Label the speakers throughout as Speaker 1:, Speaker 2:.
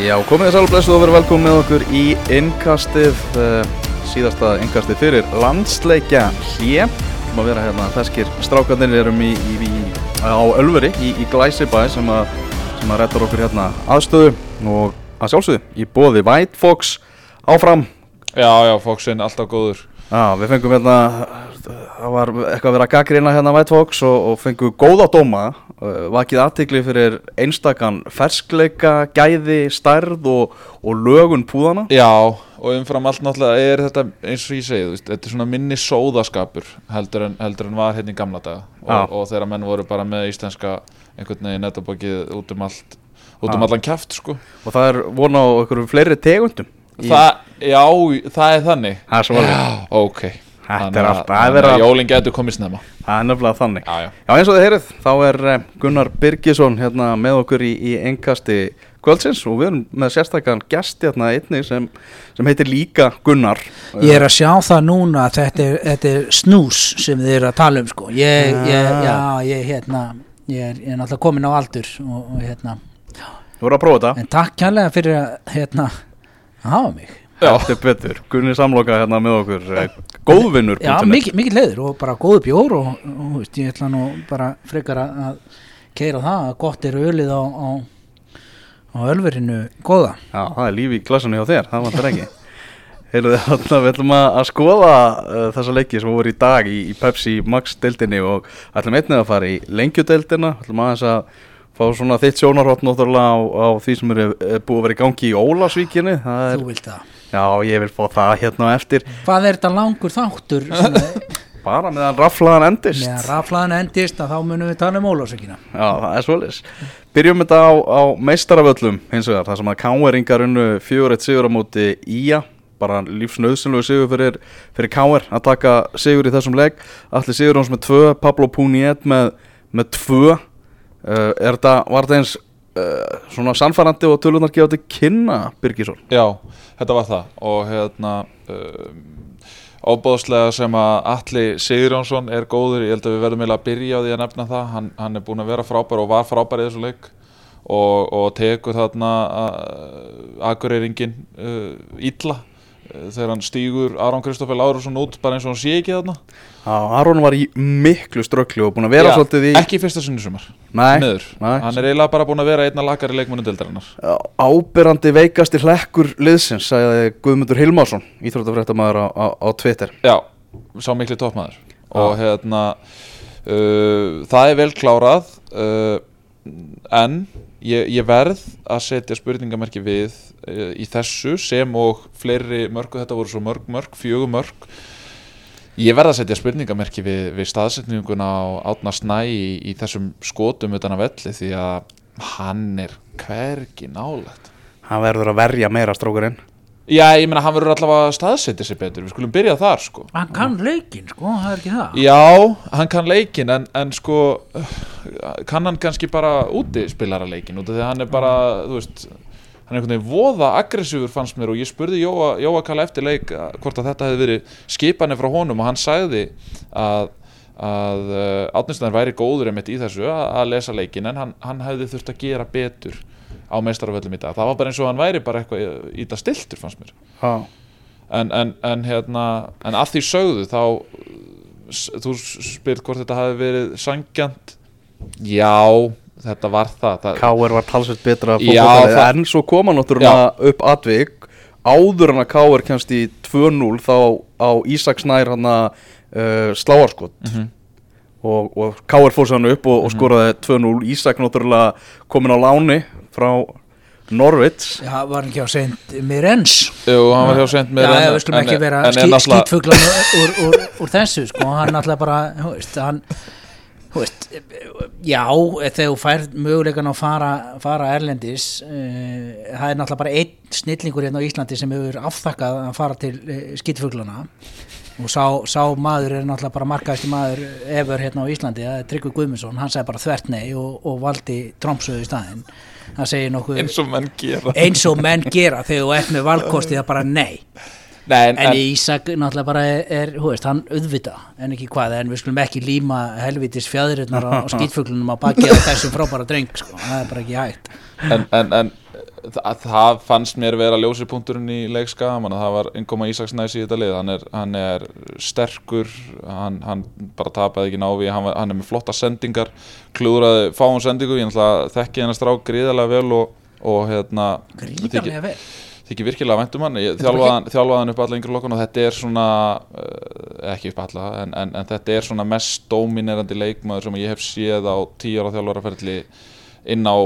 Speaker 1: Já, komið þess alveg blessuð og verið velkomið með okkur í innkastið, uh, síðasta innkastið fyrir landsleikja hlje. Við erum að vera hérna þeskir strákarnir erum í, í, á Ölveri í, í Glæsibæ sem að, sem að rettar okkur hérna aðstöðu og að sjálfsögðu í bóði White Fox áfram.
Speaker 2: Já, já, Foxin, alltaf góður
Speaker 1: Já, við fengum hérna, það var eitthvað að vera gaggrina hérna White Fox og, og fengum góða dóma, uh, vakið aðtikli fyrir einstakann ferskleika, gæði, stærð og, og lögun púðana.
Speaker 2: Já, og umfram allt náttúrulega er þetta eins og ég segi, þú veist, þetta er svona minni sóðaskapur heldur en, heldur en var hérna í gamla daga og, og þegar menn voru bara með íslenska einhvern veginn netabókið út um allt út um allan kæft, sko
Speaker 1: Og það er von á einhverjum fleiri tegundum.
Speaker 2: Það, já, það er þannig
Speaker 1: Það er svo alveg.
Speaker 2: Já, ok
Speaker 1: Þetta er allt- það
Speaker 2: Þannig
Speaker 1: verið
Speaker 2: að
Speaker 1: að-
Speaker 2: jólinn getur komið snemma
Speaker 1: Það er nefnilega þannig.
Speaker 2: Já, já
Speaker 1: Já eins og þið heyrið, þá er eh, Gunnar Birgisson hérna með okkur í, í engkasti kvöldsins og við erum með sérstakann gest hérna einnig sem, sem heitir líka Gunnar.
Speaker 3: Ég er að sjá það núna að þetta er, þetta er snús sem þið eru að tala um sko. Ég, ég,
Speaker 1: Ah.
Speaker 3: já, ég, hérna, ég er, ég er náttúrulega komin á aldur og, og hérna,
Speaker 1: Þú voru að prófa þetta.
Speaker 3: en takk kærlega fyrir að, hérna, að hafa mig.
Speaker 1: Þetta er betur. Gunni samloka hérna með okkur. eh, Góðvinnur.
Speaker 3: Já, mikið, mikið leiður og bara góðu bjór og, og, veist, ég ætla nú bara frekar að, keira það að gott er ölið á, á, á ölverinu góða.
Speaker 1: Já, það er líf í glassunni hjá þér, það vantar ekki. Heyrðu við ætlum að, að skoða uh, þessa leiki sem voru í dag í, í Pepsi Max deildinni og ætlum einnig að fara í lengjudeildina, ætlum aðeins að fá svona þitt sjónarhótt náttúrulega á, á því sem er, er búið að vera í gangi í Ólasvíkinni,
Speaker 3: Þú vilt það.
Speaker 1: Já ég vil fá það hérna eftir,
Speaker 3: Hvað er þetta langur þáttur
Speaker 1: bara meðan raflaðan endist.
Speaker 3: meðan raflaðan endist að þá munum við tala um ólásökina?
Speaker 1: Já, það er svolítið. Byrjum þetta á, á meistaravöllum hins vegar, þar sem að káeringar unnu fjögur eitt sigur á móti Ía, bara lífsnauðsynlegu sigur fyrir, fyrir káer að taka sigur í þessum leik. Allir sigur hans með tvö, Pablo Puniet með, með tvö. Uh, er þetta, var þetta eins uh, svona sannfærandi og tölunar gefa til kynna, Birgisson?
Speaker 2: Já, þetta var það. Og hérna um, óbóðslega sem að Atli Sigurjónsson er góður, ég held að við verðum að byrja á því að nefna það, hann, hann er búin að vera frábær og var frábær í þessu leik. Og, og tekur þarna uh, illa. uh, þegar hann stígur Aron Kristoffer Lárusson út bara eins og hann sé ekki þarna
Speaker 1: Aron var í miklu strögglu og búin að vera
Speaker 2: Já,
Speaker 1: svolítið í...
Speaker 2: ekki fyrsta sinni sumar
Speaker 1: Nei,
Speaker 2: Miður.
Speaker 1: nei.
Speaker 2: hann er eiginlega bara búin að vera einna lakari leikmunum deildarinnar
Speaker 1: Ábyrrandi veikasti hlekkur liðsins, sagði Guðmundur Hilmarsson, íþróttafréttamaður á, á, á Twitter.
Speaker 2: Já, sá mikli toppmaður og hérna uh, það er vel klárað uh, en ég, ég verð að setja spurningamerki við uh, í þessu sem og fleiri mörg og þetta voru svo mörg mörg, fjögur mörg ég verð að setja spurningamerki við, við staðsetninguna á Átna Snæ í, í þessum skotum utan að velli því að hann er hvergi nálægt
Speaker 1: Hann verður að verja meira strókurinn.
Speaker 2: Já, ég meina hann verður allavega að staðsetja sig betur. Við skulum byrja þar sko.
Speaker 3: Hann kann leikinn, sko, það er ekki það.
Speaker 2: Já, hann kann leikin en, en sko kann hann kannski bara úti spilara leikin út af því að hann er bara, þú veist hann er einhvern veginn voða aggressífur fannst mér og ég spurði Jóa, Jóa Kalla eftir leik uh, hvort að þetta hefði verið skipanir frá honum og hann sagði að að uh, Átnistæðin væri góður einmitt í þessu að, að lesa leikin en hann, hann hefði þurft að gera betur á meistaraföllum í dag. Það var bara eins og hann væri bara eitthvað í- í það stiltur fannst mér. En, en, en hérna en að því sögðu þá þú spyrt hvort þetta hafi verið sangjant já, þetta var það, það
Speaker 1: Káir var talsveit betra
Speaker 2: það-
Speaker 1: en svo koma náttúrulega upp atvik. Áður en að Káir kemst í 2-0 þá á Ísak Snær hann að uh, sláarskot.
Speaker 2: Mhm.
Speaker 1: og, og Káir fór sér hann upp og, og skoraði 2-0 Ísak náttúrulega komin á láni frá Norvits
Speaker 3: Já, var hann ekki á seint mér ens.
Speaker 2: Jú, hann var hjá sent með
Speaker 3: Já, já, við skulum ekki vera ský, skýtfuglan úr, úr, úr þessu, sko, hann náttúrulega bara, þú veist, hann, þú veist, já, þegar þú færð möguleikan að fara, fara erlendis, uh, það er náttúrulega bara einn snillingur hérna á Íslandi sem hefur afþakkað að fara til uh, skýtfuglana og sá, sá maður er náttúrulega bara markaðist maður efur hérna á Íslandi, það er Tryggvi Guðmundsson, hann sagði bara þvert nei og, og valdi Tromsöðu í staðinn, það segir nokkuð
Speaker 2: eins og menn gera.
Speaker 3: Eins og menn gera þegar þú ert með valkosti það bara nei.
Speaker 2: Nei, en,
Speaker 3: en Ísak náttúrulega bara er, hú veist, hann auðvita en ekki hvað en við skulum ekki líma helvitis fjæðirinnar á, skýtfuglunum á baki á þessum frábæra dreng sko. það er bara ekki hægt.
Speaker 2: En, en, en það, það fannst mér vera ljósipunkturinn í leikska það var Ingoma Ísaksnæs í þetta lið. Hann er, hann er sterkur hann, hann bara tapaði ekki návi hann, hann er með flotta sendingar klúðraði fáum sendingu ég þekki hennar strák gríðarlega vel og, og hérna
Speaker 3: gríðarlega vel.
Speaker 2: þykir virkilega væntum hann. Þjálfaði hann upp alla yngri lokkun og þetta er svona uh, ekki upp alla en, en, en þetta er svona mest dominerandi leikmaður sem ég hef séð á tíu ára þjálfaraferðli inn á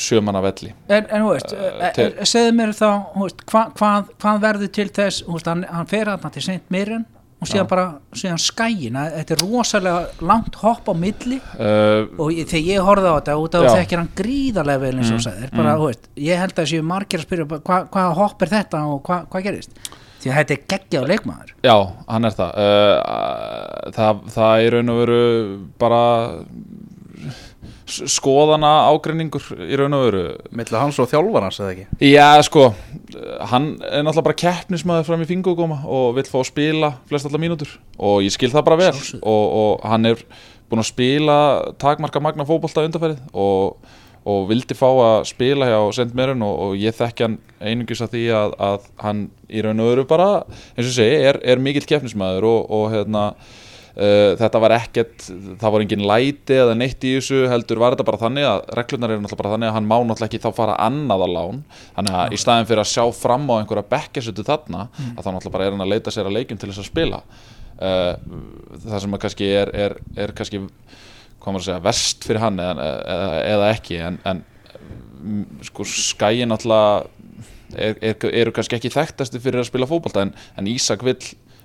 Speaker 2: sjömanna velli
Speaker 3: En, en þú veist, uh, segðu mér þá veist, hva, hvað, hvað verður til þess veist, hann, hann fer að hann til St. Mirren og síðan Já. bara, síðan skæin þetta er rosalega langt hopp á milli uh, og ég, þegar ég horfði á þetta út af þekkir hann gríðarlega vel eins og mm, sagðir, bara, mm. veist, ég held að þessi margir að spyrja hvað hva hopp er þetta og hvað hva gerist því að þetta er geggjað leikmaður
Speaker 2: Já, hann er það uh, það, það er raun og veru bara skoðana ágreiningur í raun og veru.
Speaker 1: Milla hans og þjálfarnas eða ekki?
Speaker 2: Já sko, hann er náttúrulega bara keppnismæður fram í fingugóma og vill fá að spila flest allar mínútur. Og ég skil það bara vel. Og, og hann er búin að spila takmarka magna fókbólta undarferðið og, og vildi fá að spila hjá Send Merun og, og ég þekki hann einungis að því að, að hann í raun og veru bara, eins og segi, er, er mikill keppnismæður og hérna þetta var ekkert, það var engin læti eða neitt í þessu heldur var þetta bara þannig að reglunar eru náttúrulega bara þannig að hann má náttúrulega ekki þá fara annað á lán. Þannig að í staðin fyrir að sjá fram á einhverja bekkesötu þarna mm. að þá náttúrulega bara er hann að leita sér að leikum til þess að spila. Uh, það sem kannski er, er, er kannski, maður að segja verst fyrir hann eða, eða, eða ekki en, en sko skæin náttúrulega eru kannski ekki þekktasti fyrir að spila fókbalta en, en Ísak vill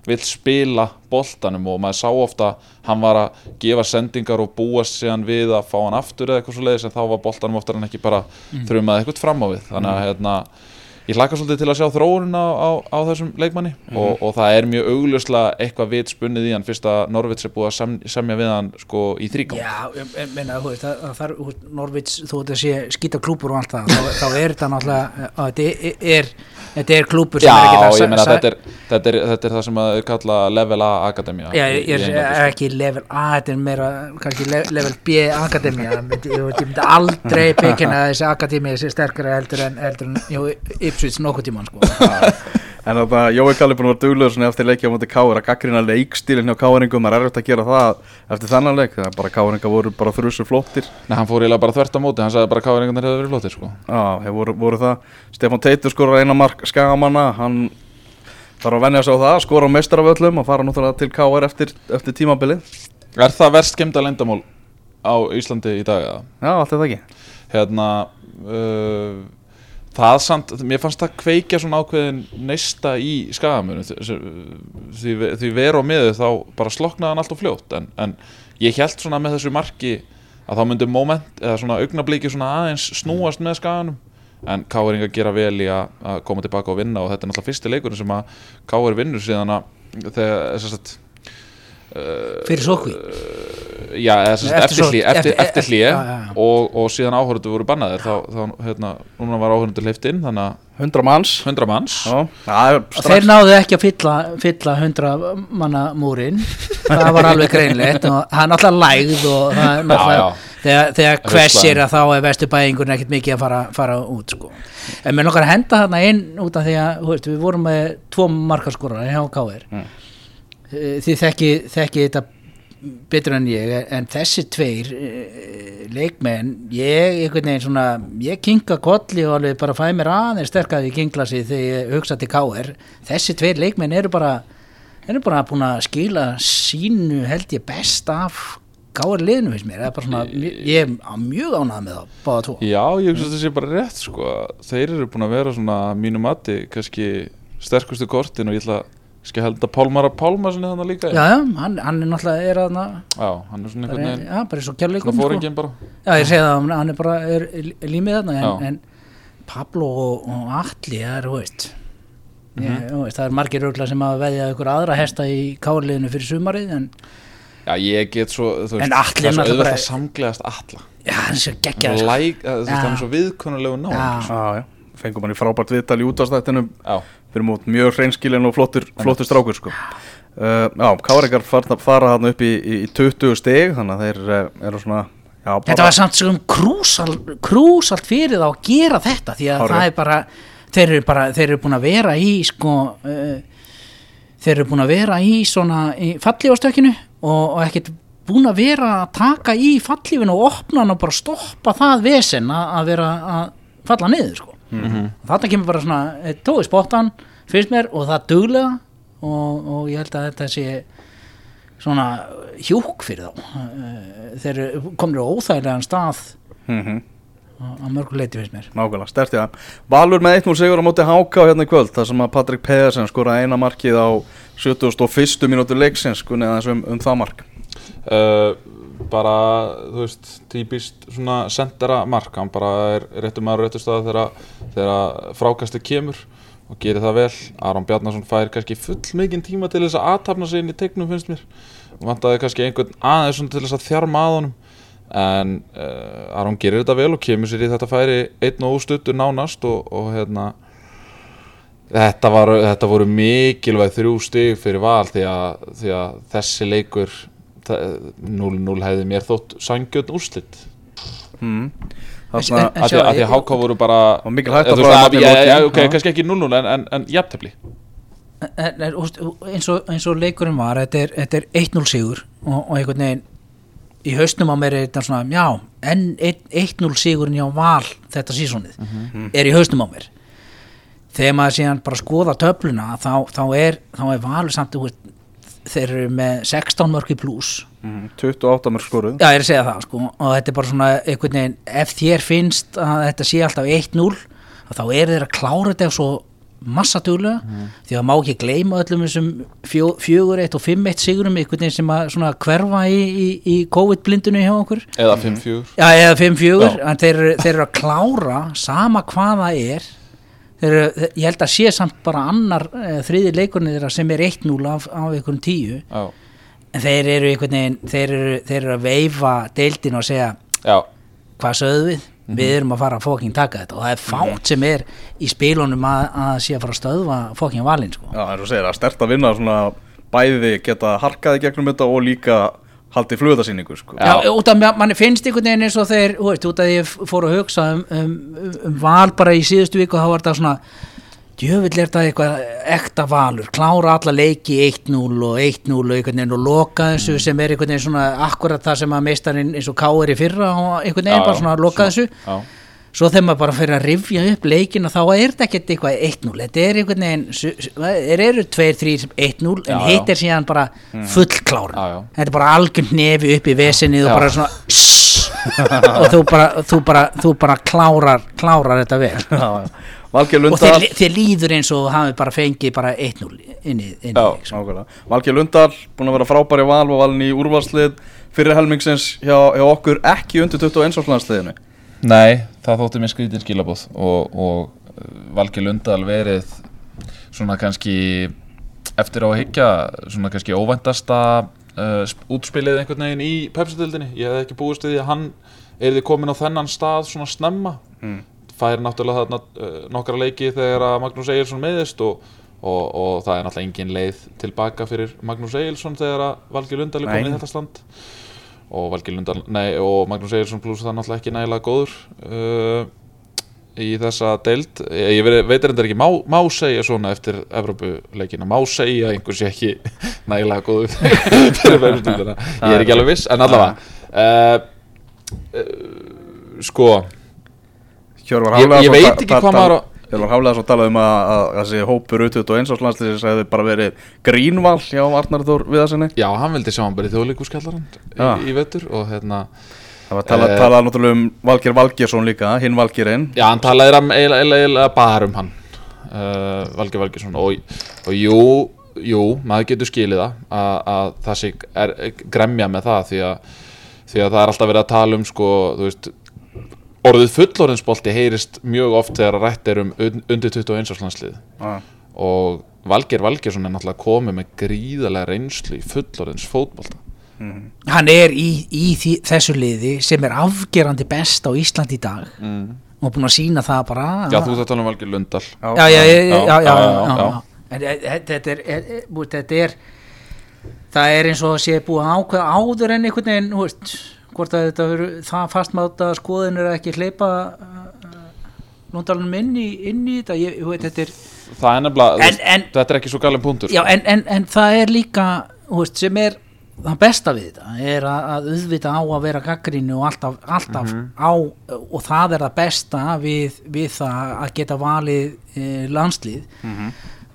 Speaker 2: vill spila boltanum og maður sá ofta hann var að gefa sendingar og búast síðan við að fá hann aftur eða eitthvað svo leiðis en þá var boltanum ofta hann ekki bara mm. þrjumað eitthvað fram á við þannig að mm. hérna, ég hlaka svolítið til að sjá þróunina á, á, á þessum leikmanni mm. og, og það er mjög augljóslega eitthvað vit spunnið í hann fyrst að Norvits er búið að sem, semja við hann sko í þrýgang
Speaker 3: Já, ég meina, þú veist, það, er Norvits, þú veist að sé skýta klúpur og allt það þá, þá er þetta er er klúpur
Speaker 2: sem Já, er ekki það þetta er, þetta, er, þetta er það sem að kalla level A akademia
Speaker 3: Já, ég er sko. ekki level A, þetta er meira kannski level B akademia ég myndi aldrei byggja þessi akademia sem sterkara heldur en, Ipswich nokkuð tíman sko
Speaker 1: En þannig að Jói Kallipun var duglegur eftir leikja á móti Káur að gaggrina leikstílinn hjá Káuringum, það er erfitt að gera það eftir þannan leik, það er bara Káuringa voru bara þrjusur flottir.
Speaker 2: Nei, hann fór eiginlega bara þvert á móti, hann sagði bara Káuringarnir hefur verið flottir sko.
Speaker 1: Já, þeir voru, voru það. Stefan Teitur skor eina mark skagamanna, hann þarf að venja sig á það, skor á mestrarvöllum og fara náttúrulega til Káur eftir, eftir tímabilið.
Speaker 2: Er það verst skemda lendamál á Íslandi í dag? Hérna, uh, það samt, mér fannst það kveikja svona ákveðin neista í skagamönu því, því veru á miðu þá bara sloknaði hann allt og fljótt. En, en ég held svona með þessu marki að þá myndi moment eða svona augnablíki svona aðeins snúast með skaganum. En Káering að gera vel í að koma tilbaka og vinna og þetta er náttúrulega fyrsti leikurinn sem að Káer vinnur síðan að þegar þess að
Speaker 3: fyrir sókví
Speaker 2: já, eftir hlýja eftir, eftir hlýja og, og síðan áhörðu voru bannaðir þá, þá hérna, núna var áhörðu leift inn þannig að
Speaker 1: 100 manns,
Speaker 2: 100 manns.
Speaker 3: þeir náðu ekki að fylla, fylla 100 manna múrin það var alveg greinlegt og það er náttúrulega lægð og það er náttúrulega þegar, þegar hversir að þá er vestubæðingun ekkert mikið að fara, fara út sko. en mér nokkar að henda þarna inn út af því að veist, við vorum með tvo markarskórar hjá K.R. Mm. Eh, þið þekki, þekki þetta betur en ég en þessi tveir uh, leikmenn ég, einhvern veginn svona ég kinga kolli og alveg bara fæ mér aðeins sterkaði í kinglasi þegar ég hugsa til K.R. þessi tveir leikmenn eru bara eru bara búin að skila sínu held ég best af K.R. liðinu fyrst mér svona, ég er mjög ánað með það báða tvo
Speaker 2: Já, ég hugsa þetta sé bara rétt sko. þeir eru búin að vera svona mínu mati kannski sterkustu kortin og ég ætla að Skal held að Pálmar að Pálmar sinni þannig líka?
Speaker 3: Já, já, hann, hann er náttúrulega er að
Speaker 2: Já, hann er svona einhvern veginn
Speaker 3: Já, bara svo kjærleikum
Speaker 2: Svona fóringin sko.
Speaker 3: bara. Já, ég segi það, hann er bara er, er límið þarna en, en Pablo og, og Alli það er, hú veist, mm -hmm. hú veist það er margir örgla sem að veðja ykkur aðra hesta í káliðinu fyrir sumarið en
Speaker 2: Já, ég get svo, þú veist, það er svo auðvitað að samglegast alla
Speaker 3: Já, hann er svo geggjað
Speaker 2: Það er svo viðkonulegu ná
Speaker 1: Já, já fengum hann í frábært viðtal í útastættinum fyrir mót mjög hreinskilin og flottur, flottur strákur sko. uh, Já, Káringar fara hann upp í, í 20 steg þannig að þeir uh, eru svona Já,
Speaker 3: þetta var samt sem krúsal, krúsalt fyrir þá að gera þetta því að
Speaker 1: Hárrétt.
Speaker 3: það er bara þeir eru bara, þeir eru búin að vera í sko uh, þeir eru búin að vera í svona í fallífastökkinu og, og ekkert búin að vera að taka í fallífinu og opna hann og bara stoppa það vesen að, að vera að falla niður sko
Speaker 1: Mhm.
Speaker 3: þarna kemur bara svona eh, tói spottan finnst mér og það duglega og, og ég held að þetta sé svona hjúk fyrir þá Eh, þeir eru komnir á óþægilegan stað
Speaker 1: Mhm.
Speaker 3: á á mörgu leiti finnst mér
Speaker 1: Nákvæmlega, stert ég það Valur með 1-0 sigur á móti Háka hérna í kvöld þar sem að Patrik Pedersen skoraði eina markið á 71. mínútu leiksins kunni aðeins um, um það mark
Speaker 2: uh, bara, þú veist, típist svona sendera mark, hann bara er réttum maður á réttu staða þegar, þegar frákastið kemur og gerir það vel. Aron Bjarnason fær kannski full mikinn tíma til þess að aðtapna sig inn í tegnum finnst mér. Vantaði kannski einhvern aðeins til þess að þjarma að honum. En uh, Aron gerir þetta vel og kemur sér í þetta færi einn og óstuttur nánast og, og hérna Þetta, var, þetta voru mikilvæg þrjú stig fyrir val því að, því að þessi leikur 0-0 hefði mér þótt sangjöld úrslit
Speaker 1: mm.
Speaker 3: En-
Speaker 2: að því að Háka voru bara
Speaker 1: Og mikil bara
Speaker 2: að- já, já, ok,
Speaker 1: Já.
Speaker 2: kannski ekki 0-0 en, en, en jafntefli
Speaker 3: En- en, úst, eins, og, eins og leikurinn var þetta er, þetta er 1-0 sigur og, og einhvern veginn í hausnum á mér er þetta svona já, en 1-0 sigurinn hjá val þetta sísonið er í hausnum á mér þegar maður síðan bara skoða töfluna þá, þá er, þá er valur samt þeir eru með 16 mörg í pluss
Speaker 1: Mhm, 28 mörg skoruð.
Speaker 3: Já, ég er að segja það sko. Og þetta er bara svona einhvern veginn ef þér finnst að þetta sé alltaf 1-0 þá er þeir að klára þetta svo massaduglega því að má ekki gleyma öllum þessum fjó- fjögur eitt og fimm eitt sigurum einhvern veginn sem að svona hverfa í, í, í COVID-blindunni hjá okkur.
Speaker 2: Eða 5-4
Speaker 3: Já, eða 5-4
Speaker 2: Já.
Speaker 3: en þeir, þeir eru að klára sama hvað það er eru- ég held að sé samt bara annar e, þriði leikurinn þeirra sem er 1-0 af, af einhverjum 10
Speaker 2: Já,
Speaker 3: en þeir eru einhvern veginn þeir eru, þeir eru að veifa deildin og segja
Speaker 2: já,
Speaker 3: hvað sögðu við? Við erum að fara að fóking taka þetta. Og það er fátt sem er í spilunum að, að sé að fara að stöðva fóking valinn sko.
Speaker 1: Já, og segir að stert að vinna svona bæði geta harkaði gegnum þetta og líka haldið flugðasýningu sko.
Speaker 3: Já, út af ma- manni finnst einhvern veginn eins og þeir, þú veist, út af því ég fór að hugsa um, um, um, val bara í síðustu viku þá var þetta svona djöfull er þetta eitthvað ekta valur klára alla leiki 1-0 og 1-0 og einhvern veginn og loka þessu sem er einhvern veginn svona akkurat það sem að meistarinn eins og K.R. í fyrra og einhvern veginn
Speaker 2: Já,
Speaker 3: bara
Speaker 2: já,
Speaker 3: svona loka þessu
Speaker 2: já,
Speaker 3: svo þegar maður bara fyrir að rifja upp leikina þá er þetta ekkert eitthvað 1-0 þetta er einhvern veginn þeir eru 2-3 1-0 en
Speaker 2: Já, já.
Speaker 3: hitt er síðan bara
Speaker 2: Já, já.
Speaker 3: þetta er bara algjörn nefi upp í vesinni og
Speaker 2: Já.
Speaker 3: bara svona og þú bara, þú bara, þú bara klárar, klárar þetta vel
Speaker 1: Valgeir
Speaker 3: og
Speaker 1: Lundal
Speaker 3: þér, þér líður eins og hafi bara fengið bara 1-0 inn í,
Speaker 2: Já,
Speaker 3: leik.
Speaker 1: Valgeir Lundal búin að vera frábæri val og valin í úrvalslið fyrir helmingsins hjá, hjá okkur ekki undir 21 árslandsliðinu
Speaker 2: Nei, það þótti mér skrítin skilabóð og, og uh, Valgeir Lundal verið svona kannski eftir á að higgja svona kannski óvæntasta uh, sp- útspilið einhvern veginn í pepsitildinni ég hef ekki búist því að hann er þið komin á þennan stað svona snemma.
Speaker 1: Mm.
Speaker 2: fær náttúrulega þarna uh, nokkra leiki þegar að Magnús Egilson meðist og, og, og það er náttúrulega engin leið tilbaka fyrir Magnús Egilson þegar að Valgeir Lundal er komin í þetta stand og Valgeir Lundal, nei og Magnús Egilson pluss það náttúrulega ekki nægilega góður uh, í þessa deild. Ég, ég veit- veit reyndar ekki, má, má segja svona eftir Evrópuleikina, má segja að einhver sé ekki nægilega góður fyrir verðstundina, ég er ekki alveg viss en allavega. Uh, uh, sko
Speaker 1: Hjörvar
Speaker 2: Ég- ég veit ekki hvað maður á-
Speaker 1: Hjörvar Hafleðarsson talaði um að, að, að þessi hópur út 21 árslandsliðis hefði bara verið grínval hjá Arnar Þór Viðarsinni
Speaker 2: já, hann vildi sjá hann bara í þjóðleikurskallaran
Speaker 1: Já.
Speaker 2: í, í vetur og hérna
Speaker 1: Það var talað,
Speaker 2: Eh.
Speaker 1: talað náttúrulega um Valgeir Valgeirsson líka, hinn Valgeirinn
Speaker 2: Já, hann talaði eiginlega, bara um hann uh, Valgeir Valgeirsson og, og jú, jú, maður getur skilið það að, að það sé gremja með það því að, því að það er alltaf verið að tala um sko, þú veist orðið fullorinsbólti heyrist mjög oft þegar að rætt er um undir 21 áslagslið
Speaker 1: ah.
Speaker 2: og Valger Valgersson er náttúrulega komið með gríðarlega reynslu í fullorins fótbólta mm.
Speaker 3: Hann er í, í því, þessu liði sem er afgerandi best á Ísland í dag.
Speaker 2: Mm.
Speaker 3: og búin að sína það bara
Speaker 2: Já, þú þarf að tala um Valger Lundal
Speaker 3: Já, já, já Þetta er það er eins og sé búið ákveð áður en einhvern veginn, hú veist hvort að þetta veru það fastmáta skoðin er ekki hleypa núndalunum inn í, inn í þetta? Ég, veit þetta er
Speaker 2: það er nefnilega,
Speaker 3: En- en-
Speaker 2: þetta er ekki svo galin punktur
Speaker 3: já, en, en, en það er líka veist, sem er það besta við þetta er að, að auðvita á að vera gaggrínu og alltaf, alltaf á og það er það besta við, við það að geta valið e, landslið.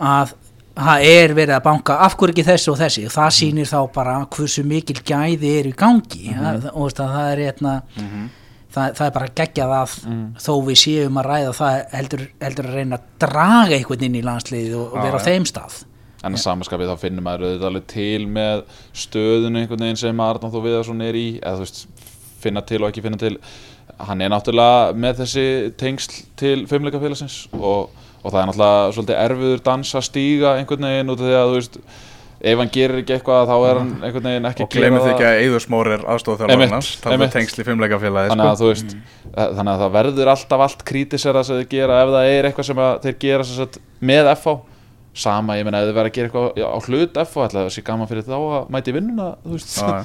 Speaker 3: Að það er verið að banka. Af hverju ekki þessi og þessi? Og það sýnir þá bara hversu mikil gæði er í gangi. Að, og veist, að það er eitna, það, það er bara geggjað að þó við séum að ræða það heldur, heldur að reyna að draga einhvern inn í landsliðið og, og vera á þeim stað.
Speaker 2: En að samanskapið þá finnum maður auðvitað alveg til með stöðun einhvern veginn sem Arnáð Þó Viðarsson er í. Eða þú veist, finna til og ekki finna til. Hann er náttúrulega með þessi tengsl til fimmleikafélagsins og, og það er náttúrulega svolítið erfiður dans að stíga einhvern veginn út af því að þú veist ef hann gerir ekki eitthvað þá er hann einhvern veginn ekki
Speaker 1: og glemir þið ekki að Eður Smór er hans það er
Speaker 2: einmitt.
Speaker 1: tengsl í fimmleikafélagi
Speaker 2: þannig að
Speaker 1: sko.
Speaker 2: þú veist þannig að það verður alltaf allt krítisera sem þeir gera ef það er eitthvað sem að þeir gera sem sagt, með FH sama, ég meina ef þið verður að gera eitthvað á hlut FH ætla það sé gaman fyrir þá að mæti vinnuna þú veist
Speaker 1: já.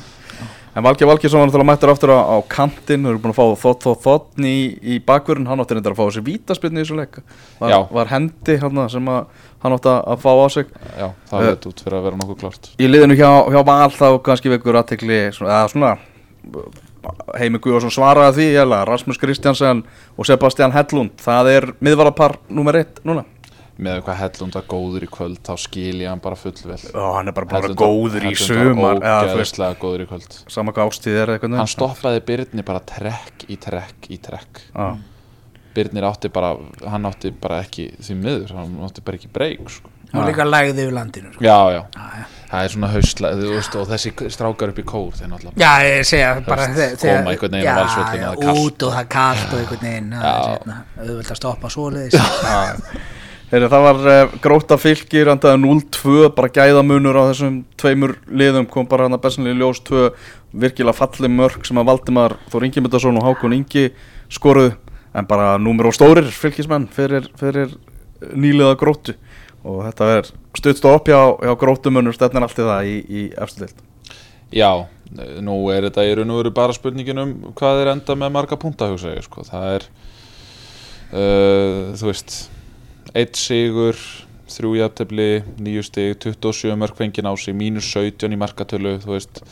Speaker 1: En Valgeir Valgeirsson var náttúrulega mættur aftur á, á kantinn, við erum búin að fá þótt þótt þótt í, í bakvörun, hann átti reyndar að fá þessi vítaspilni í þessu leik. Var, var hendi hann sem að, hann átti að fá á sig.
Speaker 2: Já, það veit út fyrir að vera nokkuð klart
Speaker 1: Í liðinu hjá, hjá Val þá kannski vekur aðtekli eða svona Heimi Guðarsson svaraði því jæla, Rasmus Kristjansen og Sebastian Hellund. Það er miðvarapar nummer eitt núna
Speaker 2: með hvað Hellund var góður í kvöld þá skil ég hann bara fullvel
Speaker 1: Ó, hann er bara búin að vera
Speaker 2: Hellund var-
Speaker 1: góður í sumar
Speaker 2: ógeðslega góður í kvöld
Speaker 1: sama hvað ástíð er eitthvað
Speaker 2: hann stoppaði Byrni bara trekk í trekk í trekk
Speaker 1: Já.
Speaker 2: Byrnir átti bara, hann átti bara ekki því miður, hann átti bara ekki breyk sko.
Speaker 3: og líka lægði yfir landinu sko.
Speaker 2: já, já,
Speaker 3: Já, já.
Speaker 2: það er svona veist, og þessi strákar upp í kór þeir náttúrulega
Speaker 3: Já, ég segja bara þe-
Speaker 2: koma einhvern veginn á og kalt.
Speaker 3: út og það er kalt og einhvern veginn hérna, auðvitað að stoppa svoleiðis
Speaker 1: Heyri, það var uh, gróta fylgir andaði 0-2, bara gæðamunur á þessum tveimur liðum, kom bara hann að bestanlega ljós 2, virkilega falli mörg sem að Valdimar Þór Ingi Myndarsson og Hákon Ingi skoruð, en bara númer og stórir fylgismenn fyrir, fyrir nýliða grótu og þetta er stuðst og upp hjá, hjá grótumunur stefnir allt í það í, í eftir dild.
Speaker 2: Já, nú er þetta í raun og veru bara spurningin um hvað er enda með marga punta hugsa ég sko. það er uh, þú veist eitt sigur, þrjú jafntefli níu stig, 27 mörg fengin á sig, mínus 17 í markatölu þú veist,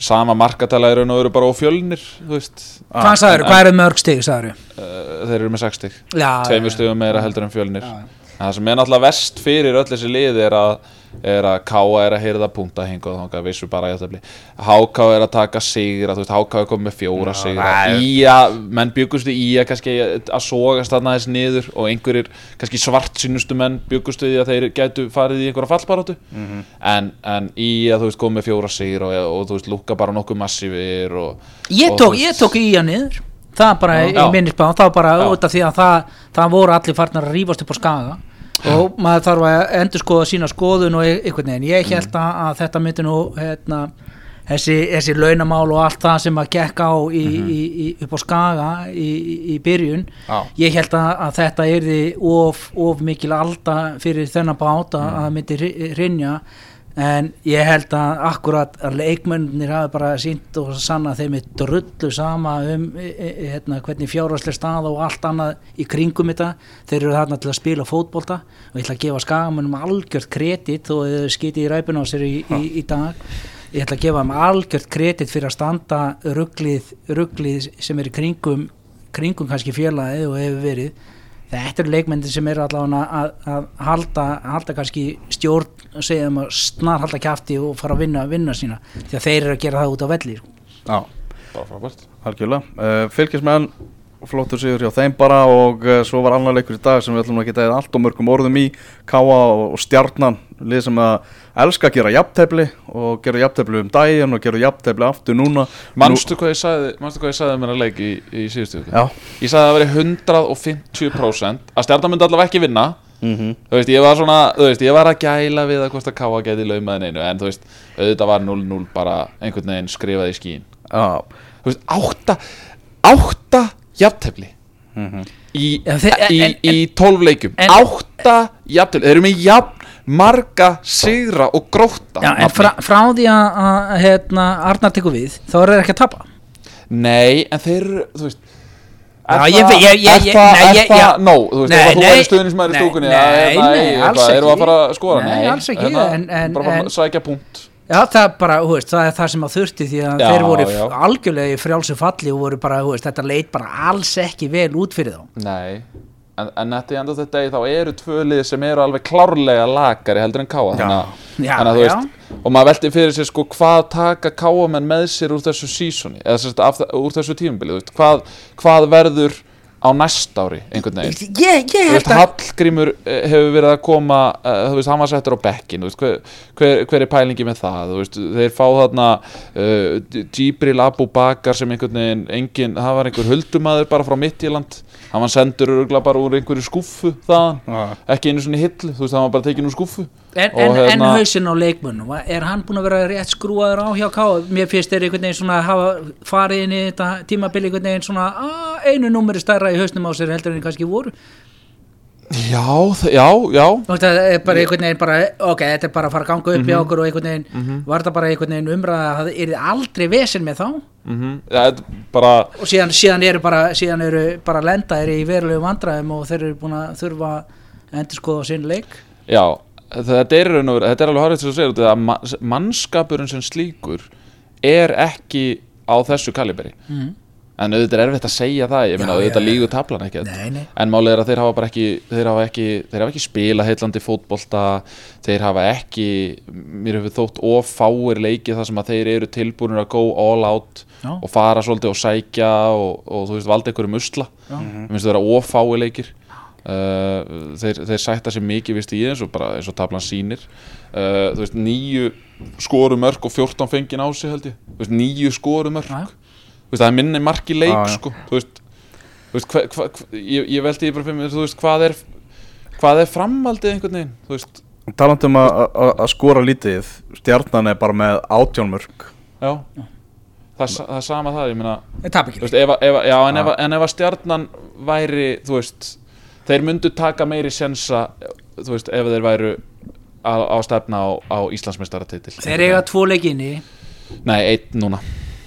Speaker 2: sama markatala er og veru bara ófjölnir
Speaker 3: Hvað sagður, hvað eru mörg stig sagður
Speaker 2: uh, þeir eru með 6 stig.
Speaker 3: Já,
Speaker 2: tveimur stigum meira heldur en fjölnir. Það sem er náttúrulega vest fyrir öll þessi lið er að, er að Káa er að heyrða punta hinga og þangað vissu bara jæftabli Háká er að taka sigra, þú veist Háká er komið með fjóra sigra.
Speaker 1: það er-
Speaker 2: Ía, menn byggustu Ía kannski að sogast þarna þess niður og einhverjir kannski svart sínustu menn byggustu því að þeir gætu farið í einhverja fallbaróttu en, en Ía þú veist komið með fjóra sigra og, og þú veist lúka bara nokkuð massífir og,
Speaker 3: Ég
Speaker 2: og,
Speaker 3: tók,
Speaker 2: þú
Speaker 3: ég
Speaker 2: veist-
Speaker 3: tók í hann niður. Það bara,
Speaker 2: Já.
Speaker 3: ég minnist bara, það var bara
Speaker 2: Já.
Speaker 3: út af því að það, það voru allir farnar að rífast upp á skaga og maður þarf að endur skoða sína skoðun og e- einhvern veginn, ég held að, að þetta myndi nú hérna, þessi, þessi launamál og allt það sem að gekk á í, í, í, upp á skaga í, í, í byrjun
Speaker 1: Já.
Speaker 3: ég held að, að þetta yrði of, of mikil alda fyrir þennan bát að það myndi hrynja en ég held að akkurat að leikmennir hafi bara sínt og sanna þeim er drullu sama um e, e, hérna, hvernig fjárhagslega stað og allt annað í kringum þetta. Þeir eru þarna til að spila fótbolta og ég ætla að gefa skagamennum algjört kredit og þau skiti í ræpuna á sér í, í, í dag. Ég ætla að gefa þeim algjört kredit fyrir að standa rugglið, rugglið sem er í kringum kringum kannski félagið og hefur verið þetta eru leikmyndir sem eru allavega að, að halda, halda kannski stjórn og segja um að snar halda kjafti og fara að vinna, vinna sína. Því að þeir eru að gera það út á velli sko.
Speaker 1: Já.
Speaker 2: bara frábært.
Speaker 1: Algjörlega, uh, fylgismenn flottur sigur hjá þeim bara og uh, svo var annar leikur í dag sem við ætlum að geta allt og mörgum orðum í. Káa og, og Stjarnan lið sem að elska að gera jafntefli og gera jafntefli um daginn og gera jafntefli aftur núna.
Speaker 2: Manstu hvað ég sagði, manstu hvað ég sagði mér að leik í, í síðustu viku?
Speaker 1: Já,
Speaker 2: Ég sagði að það veri 150% að stjarnan myndi allavega ekki vinna.
Speaker 1: Mm
Speaker 2: Þú veist, ég var svona, þú veist, ég var að gæla við að hvort að Káa geti laumaðin einu En þú veist, auðvitað var 0-0 bara einhvern veginn skrifað í skín
Speaker 1: já,
Speaker 2: Þú veist, átta, átta jafntefli
Speaker 1: mhm.
Speaker 2: í,
Speaker 3: Já, þeir-
Speaker 2: í,
Speaker 3: en-
Speaker 2: í 12 leikum
Speaker 3: en-
Speaker 2: Átta jafntefli, þeir eru með jafn marga sigra og gróta
Speaker 3: Já, en frá, frá því að, hérna, Arnar tekur við þá eru þeir ekki að tapa
Speaker 2: Nei, en þeir þú veist Er það, er það, er það, no, þú veist, ef þú
Speaker 3: nei,
Speaker 2: verður stuðnismæður í
Speaker 3: nei,
Speaker 2: stúkunni
Speaker 3: nei, nei, alls
Speaker 2: hvað, Erum við að
Speaker 3: ekki.
Speaker 2: fara að skora?
Speaker 3: Nei, alls ekki,
Speaker 2: er það- Bara sækja punkt
Speaker 3: Já, það er bara, hú veist, það er það sem að þurfti því að
Speaker 2: Já,
Speaker 3: þeir voru
Speaker 2: já.
Speaker 3: algjörlega í frjálsum falli og voru bara, hú veist, þetta leit bara alls ekki vel út fyrir þá.
Speaker 2: Nei, en, en þetta í enda þetta degi þá eru tvö lið sem eru alveg klárlega lakari heldur en káa og maður velti fyrir sér sko hvað taka káamenn með sér úr þessu sísoni eða sérst, af, úr þessu tímubili hvað, hvað verður á næst ári einhvern veginn.
Speaker 3: Ég, ég held að,
Speaker 2: Hallgrímur eh, hefur verið að koma uh, þú veist, hann var settur á bekkin þú veist, hver, hver, hver er pælingi með það? Þú veist, þeir fá þarna uh, Djibril Abu Bakar sem einhvern veginn engin, það var einhver huldumadur bara frá Midtjöland hann var sendur bara úr einhverju skúffu þaðan,
Speaker 1: Já.
Speaker 2: ekki einu svona hillu þú veist, hann var bara tekin úr skúffu
Speaker 3: en, en, en
Speaker 2: hérna-
Speaker 3: hausinn á leikmönnum, er hann búin að vera rétt skrúaður á hjá Ká? Mér finnst þeir einhvern veginn svona að hafa farið inn í þetta tímabili einhvern veginn svona að einu númeri stærra í hausnum á sér heldur en kannski voru.
Speaker 2: já, já, já
Speaker 3: það er bara einhvern veginn bara, ok, þetta er bara að fara að ganga upp
Speaker 2: Mhm.
Speaker 3: í okkur og einhvern veginn, var þetta bara einhvern veginn umræða að það er aldrei vesen með þá?
Speaker 2: mm ja, þetta er bara
Speaker 3: og síðan, síðan eru bara síðan eru bara lenda er í verulegu vandræðum og þeir eru búin að þurfa að endur skoða sinn leik
Speaker 2: Já, þetta er, í raun og veru- þetta er alveg horrið sem þú segir að ma- mannskapurinn sem slíkur er ekki á þessu kaliberi
Speaker 3: mm.
Speaker 2: en auðvitað er erfitt að segja það ég meina auðvitað lígu tablan ekki
Speaker 3: Nei, nei.
Speaker 2: en málið er að þeir hafa ekki þeir hafa ekki, þeir hafa ekki spila heillandi fótbolta þeir hafa ekki mér hefur þótt of fáir leiki þar sem að þeir eru tilbúinir að go all out
Speaker 3: Já.
Speaker 2: og fara svolítið og sækja og, og þú veist valda einhverjum usla
Speaker 3: Já.
Speaker 2: mér finnst það vera of fáir leikir uh, þeir, þeir sætta sér mikið vist í eins og bara eins og tablan sýnir. Uh, þú veist nýju skoru mörg og 14 fengin á sig held ég. Þú veist nýju skoru mörg
Speaker 3: Já.
Speaker 2: þú veist það er minni mark í leik
Speaker 1: já.
Speaker 2: sko. Þú veist, þú veist hva, hva, hva, ég, ég veldi bara fyrir mér þú veist hvað er hvað er framhaldið einhvern veginn? Þú veist
Speaker 1: Talandum að, að, að skora lítið Stjarnan er bara með átjónmörk
Speaker 2: já. Það, það er sama það ég meina.
Speaker 3: Það tap
Speaker 2: þú
Speaker 3: ekki
Speaker 2: veist ef, að- ef, að- já en ef,
Speaker 1: Já.
Speaker 2: að- en ef að stjarnan væri þú veist þeir myndu taka meiri sensa þú veist ef þeir væru á, á stefna á, á Íslandsmeistaratitil.
Speaker 3: Þeir eiga tvo leikinni
Speaker 2: nei einn núna.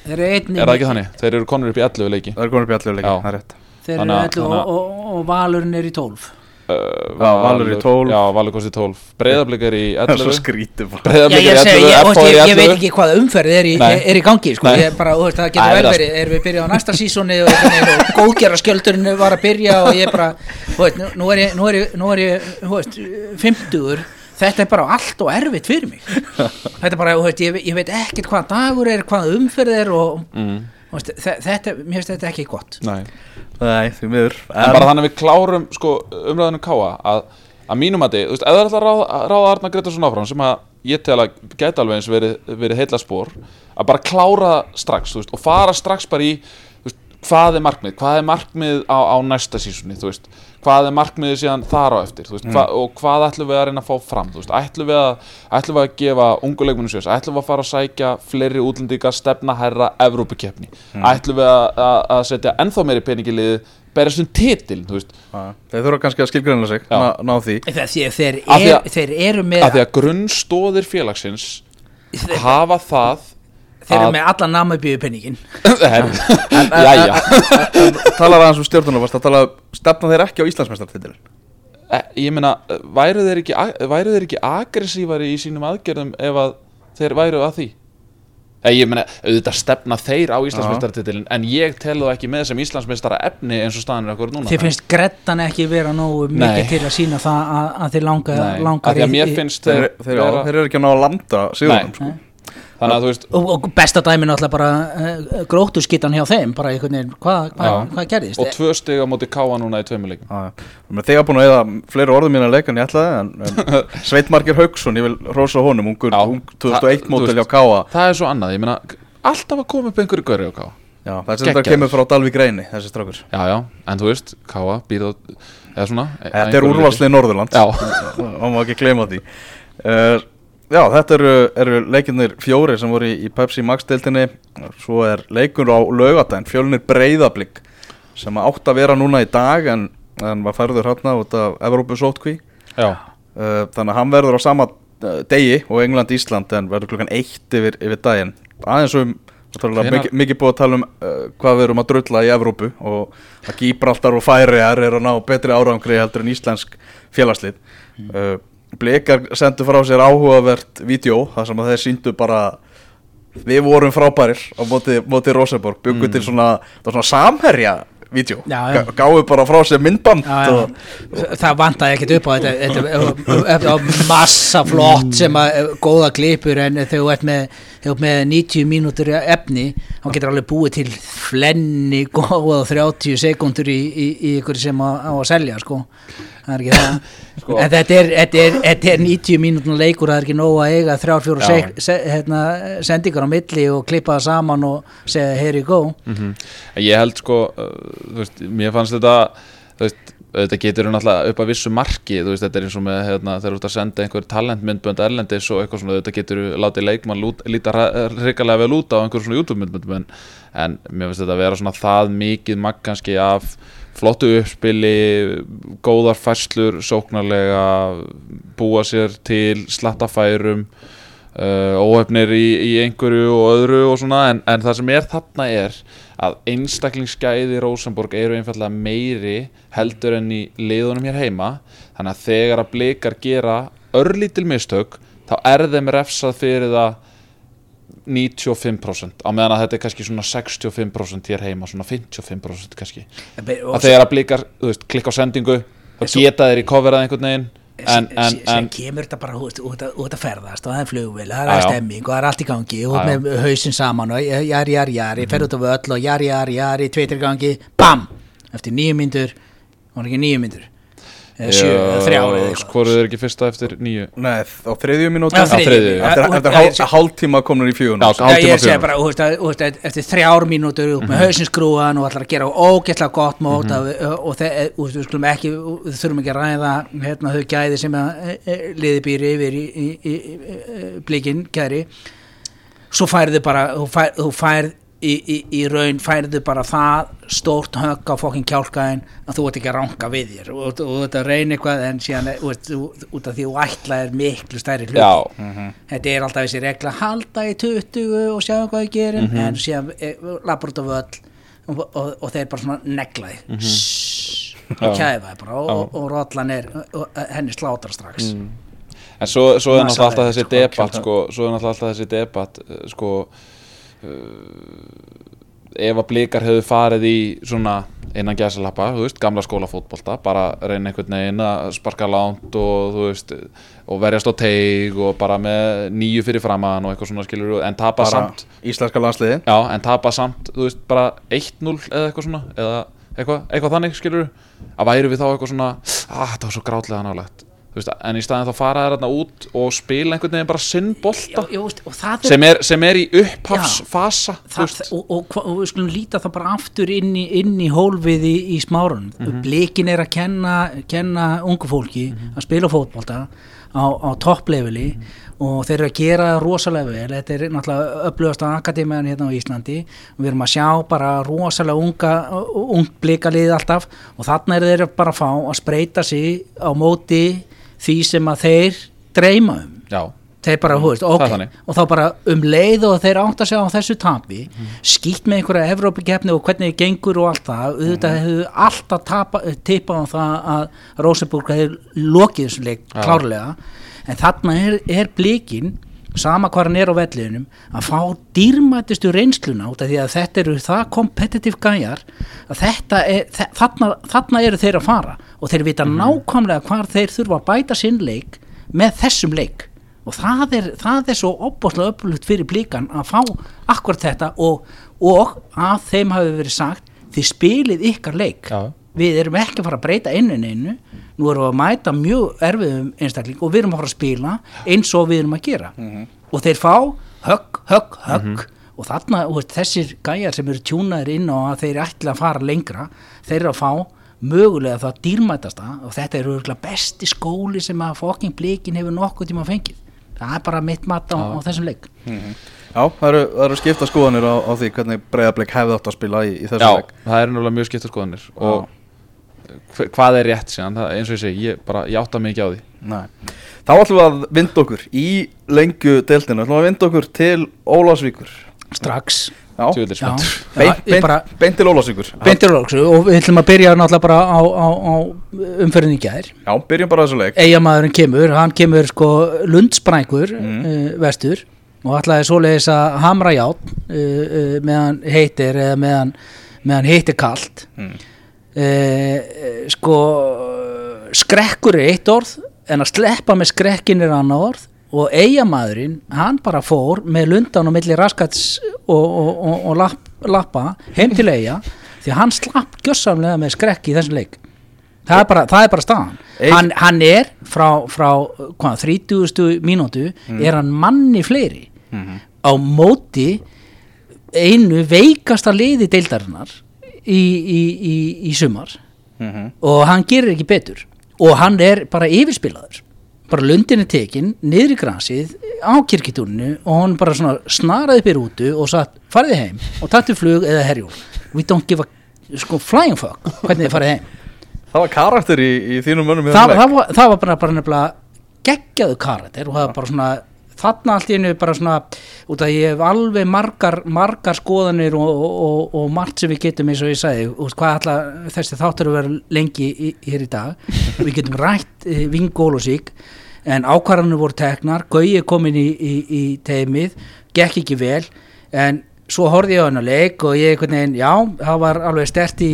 Speaker 3: Þeir eru einn
Speaker 2: er það ekki þannig? Þeir eru konur upp í 11 leiki.
Speaker 1: Það er komin upp í allir leiki,
Speaker 2: Já.
Speaker 1: það er rétt.
Speaker 3: Þeir eru
Speaker 2: Þannig að-
Speaker 3: 11 og,
Speaker 2: þannig
Speaker 3: og, og Valurinn er í 12
Speaker 2: uh,
Speaker 1: Já, Valur í 12.
Speaker 2: já Valur kosti 12 Breiðablik er í
Speaker 1: Það er svo
Speaker 2: 11
Speaker 1: skrítið
Speaker 3: ég,
Speaker 2: er í
Speaker 3: segi,
Speaker 2: 11
Speaker 3: ég, veit
Speaker 2: 11
Speaker 3: ekki hvað umferð er í, er í gangi sko. Bara, þú veist, það getur vel verið erum við byrjað á næsta sísóni og, og góðgjara skjöldurinn var að byrja og ég bara, þú veist, nú, er ég nú er ég, nú er ég, þú veist, 50 þetta er bara allt og erfitt fyrir mig. Þetta er bara, þú veist, ég, ég veit ekkert hvað dagur er, hvað umferð er og
Speaker 2: mm,
Speaker 3: þetta, mér finnst þetta ekki gott.
Speaker 2: Nei.
Speaker 1: Nei, því miður.
Speaker 2: En bara þannig að við klárum sko, umræðinu káa að, að mínum að þið, þú veist, er alltaf að ráða, ráða Arna Gretarsson áfram sem að ég tel að gæti alveg eins verið, verið heilla spór að bara klára það strax veist, og fara strax bara í veist, hvað er markmið, hvað er markmið á, á næsta sísunni, þú veist hvað er markmiðið síðan þar á eftir veist, hva, og hvað ætlum við að reyna að fá fram veist, ætlum við að, ætlum við að gefa ungu leikmennu sjöss, ætlum við að fara að sækja fleiri útlendinga, stefna herra Evrópukeppni, ætlum við að, að, að setja ennþá meiri pening í liðið berjast um titil,
Speaker 1: Þeir þurfa kannski að skilgreina sig ná, ná því.
Speaker 3: Þeir, er,
Speaker 2: að-
Speaker 3: þeir eru með
Speaker 2: af því að grunnstóðir félagsins
Speaker 3: þeir,
Speaker 2: hafa það
Speaker 3: þeir eru með allan namabíu penningin
Speaker 2: Jæja.
Speaker 1: Talar aðeins um stjórnuna, varst að tala stefna þeir ekki á Íslandsmeistartitilin
Speaker 2: Eh, Ég meina, væru þeir ekki væru þeir ekki aggressívari í sínum aðgerðum ef að þeir væru að því? Eh, Ég meina, auðvitað stefna þeir á Íslandsmeistaratitilin en ég tel þú ekki með sem Íslandsmeistara efni eins og staðan er okkur núna.
Speaker 3: Þið finnst Grettan ekki vera nógu
Speaker 2: Nei.
Speaker 3: mikið til að sína það að, að þið langa,
Speaker 2: Nei, af
Speaker 3: langar
Speaker 2: því að mér finnst
Speaker 1: þeir,
Speaker 2: þeir,
Speaker 1: þeir, þeir eru ekki að ná að landa sko.
Speaker 2: Þannig að þú veist
Speaker 3: og, og besta dæmi náttúrulega bara uh, gróttuskittan hjá þeim bara einhvern veginn, hvað hva, hva gerðist?
Speaker 2: Og tvö stig á móti káa núna í tveimur leikum
Speaker 1: Já, já. Þegar búin að eða fleiri orðum mín að leika en ég ætlaði en, en Sveitmarkir Haugsson, ég vil rosa honum ung
Speaker 2: það-
Speaker 1: 2001
Speaker 2: þú
Speaker 1: mótil hjá Káa
Speaker 2: Það er svo annað, ég meina Alltaf að koma upp einhverju göri á káa
Speaker 1: Já, þessi þetta
Speaker 2: Geggjaður.
Speaker 1: kemur frá Dalvík reyni, þessi strákur.
Speaker 2: Já, já, en þú veist, káa býða eða svona
Speaker 1: Þetta er úrvalslið Norðurland
Speaker 2: Já,
Speaker 1: og má ekki gleyma því. Uh, Já, þetta eru, eru leikirnir fjóri sem voru í, í Pepsi Max-deildinni svo er leikur á laugatæn fjölnir breyðablík sem átt að vera núna í dag en, en var færður hérna út af Evrópu sótkví
Speaker 2: já,
Speaker 1: uh, þannig að hann verður á sama uh, degi og England-Ísland en verður klukkan eitt yfir, yfir daginn. Aðeins um Mikið, mikið búið að tala um uh, hvað við erum að drulla í Evrópu og að Gíbraltar og Færiar er að ná betri árangri heldur en íslensk félagslið. Mm. uh, Blekar sendu frá sér áhugavert vídeo þar sem að þeir síndu bara við vorum frábærir á móti, móti Rosenborg byggum mm. til svona, svona samherja vídeo, gáðu bara frá sér myndband já, já.
Speaker 3: Og... það vantaði ekkert upp á þetta, þetta massa flott sem að góða klipur en þegar þú ert með, með 90 mínútur efni þá getur alveg búið til flenni góða 30 sekundur í, í, í ykkur sem á, á að selja sko það er ekki það sko. en þetta er, þetta, er, þetta er 90 mínútun leikur það er ekki nóg að eiga þrjár fjóru se, hérna, sendingar á milli og klippa það saman og segja here you go mm -hmm.
Speaker 2: ég held sko uh, veist, mér fannst þetta veist, þetta getur náttúrulega upp að vissu marki veist, þetta er eins og með hérna, þegar þú ert að senda einhver talentmyndbönd erlendis og eitthvað svona þetta getur látið leikmann lút, líta hrikalega vel út á einhver svona YouTube myndbönd en mér finnst þetta að vera svona það mikið makk kannski af flottu uppspili góðar fæslur sóknarlega búa sér til slattafærum uh, óhefnir í, í einhverju og öðru og svona en, en það sem er þarna er að einstaklingsgæði Rosenborg eru einfallega meiri heldur enn í liðunum hér heima. Þannig að þegar að blikar gera örlítil mistök þá er þeim refsað fyrir það 95% á meðan að þetta er kannski svona 65% hér heima, svona 55% kannski. Að þegar að blikar, þú veist, klikka á sendingu þá geta þeir í coverað einhvern veginn en, en,
Speaker 3: en kemur þetta bara út, út, út að ferðast og það er flugvel, það er stemming og það er allt í gangi og með hausin saman og jari, jari, jari, fer út á völl og jari, jari, jari, tveitir gangi, BAM! Eftir nýju myndur, og ekki nýju myndur
Speaker 2: skoruðu þeir ekki fyrsta eftir nýju
Speaker 1: Nei, á þriðju minúti Eftir hálftíma komur í fjögun
Speaker 3: Ég segi bara, eftir þrjár minútur upp með mhm. hausinskrúan og ætlar að gera ógeðslega gott mót mhm. og við þurfum ekki að ræða hérna þau gæði sem e, e, liði býri yfir í blíkinn gæri svo færðu bara þú færð í, í, í raun færðu bara það stórt högg á fokkin kjálkaðin að þú ert ekki að ranga við þér og þú ert að reyna eitthvað en síðan út af því þú ætla er miklu stærri hlut mm -hmm. þetta er alltaf þessi regla halda í 20 og sjá hvað þið gerir mm -hmm. en síðan e, labur út af öll og, og, og þeir bara svona neglaði mm -hmm. og kæfaði bara og, og rollan er henni slátar strax mm.
Speaker 2: en svo, svo er náttúrulega alltaf þessi debatt sko, svo er náttúrulega alltaf þessi debatt sko ef að blikar hefur farið í svona innan gæsalappa, þú veist, gamla skólafótbolta bara reyna einhvern veginn að sparka lánt og þú veist og verjast á teig og bara með nýju fyrir framann og eitthvað svona skilur en tapa bara samt.
Speaker 1: íslenska landsliði
Speaker 2: já, en tapa samt, þú veist, bara 1-0 eða eitthvað svona, eða eitthvað, eitthvað þannig skilur, að væru við þá eitthvað svona ah, það var svo grátlega nálegt Veist, en í staðin þá fara það þarna út og spila einhvern veginn bara sinnbolta sem, sem er í upphafsfasa
Speaker 3: og, og, og við skulum líta það bara aftur inn í, inn í hólfið í, í smárun mm -hmm. blikin er að kenna, kenna ungu fólki mm -hmm. að spila fótbolta á, á toppleveli mm -hmm. og þeir eru að gera rosalega vel þetta er náttúrulega upplöðast á akademiðan hérna á Íslandi við erum að sjá bara rosalega unga, ung blikalið alltaf og þarna er þeir bara að fá að spreita sig á móti því sem að þeir dreyma um
Speaker 2: Já.
Speaker 3: þeir bara, hú veist, ok og þá bara um leið og þeir átt að segja á þessu tapi mm. skýtt með einhverja Evrópikefni og hvernig það gengur og allt það auðvitað mm. hefur alltaf tipað á það að Rosenborg hefur lokið þessum leik klárlega en þarna er, er blíkin sama hvað hann er á velliðunum að fá dýrmætistu reynsluna út af því að þetta eru það kompetitív gæjar að er, þarna, þarna eru þeir að fara og þeir vita mm. nákvæmlega hvar þeir þurfa að bæta sinn leik með þessum leik og það er, það er svo opbáslega öflugt fyrir blíkan að fá akkurat þetta og, og að þeim hafi verið sagt þið spilið ykkar leik Já. við erum ekki að fara að breyta einu einu nú erum við að mæta mjög erfiðum einstakling og við erum að fara að spila eins og við erum að gera. Mm -hmm. og þeir fá högg, högg, högg. Mm -hmm. og þarna, og þessir gæjar sem eru tjúnaðir inn og að þeir ætla að fara lengra þeir eru að fá mögulega það dýrmætasta og þetta eru besti skóli sem að fokking blikin hefur nokkuð tíma fengið. Það er bara mitt mat á, á þessum leik. Mm -hmm.
Speaker 1: Já, það eru, það eru skipta skoðanir á, á því hvernig breiðarbleik hefði átt að spila í, í þessum leik.
Speaker 2: Já, það eru náttúrulega mjög skipta skoðanir og hvað er rétt síðan, það, eins og ég segi ég, bara, ég átta mikið á því.
Speaker 1: Nei. Þá ætlum við að vinda okkur í lengju deltinu, ætlum við að vinda okkur til Ólásvíkur
Speaker 3: strax.
Speaker 2: Tjóðileg spenntur.
Speaker 1: Beint, beint,
Speaker 3: bara,
Speaker 1: beint til Ólasíkur
Speaker 3: beint til Ólasíkur og við ætlum að byrja náttúrulega bara á, á, á umferðin í gæðir
Speaker 1: Já, byrjum bara þessu leik.
Speaker 3: Eigamæðurinn kemur, hann kemur sko lundsprængur mm. uh, vestur. Og ætlaði svoleiðis að hamra ját uh, uh, meðan heitir eða meðan, meðan heitir kallt mm. Sko skrekkur er eitt orð en að sleppa með skrekkin er annar orð og eigamæðurinn, hann bara fór með lundan og milli raskats og, og, og, og lapp, lappa heim til eiga því hann slapp gjössamlega með skrekki í þessum leik það er bara, það er bara staðan hann, hann er frá, frá hvað, 30. mínútu mm. er hann manni fleiri mm -hmm. á móti einu veikasta liði deildarinnar í, í, í, í sumar. Mm -hmm. og hann gerir ekki betur. Og hann er bara yfirspilaður. Bara lundin er tekin, niður í gransið á kirkitúrinu og hann bara svona snaraði upp í rútu og satt farið heim og tattu flug eða herjól we don't give a sko, flying fuck hvernig þið farið heim.
Speaker 1: Það var karakter í, í þínum mönnum
Speaker 3: það, það, var, það var bara, bara geggjaðu karakter og það var bara svona þarna allt í hennu bara svona út að ég hef alveg margar, margar skoðanir og, og, og, og margt sem við getum eins og ég sagði, út hvað ætla þessi þáttur að vera lengi í, hér í dag við getum rætt e, vingól og sík en ákvarðanir voru teknar Gauði komin í, í, í teimið gekk ekki vel en svo horfði ég á hennar leik og ég veginn, já, það var alveg stert í,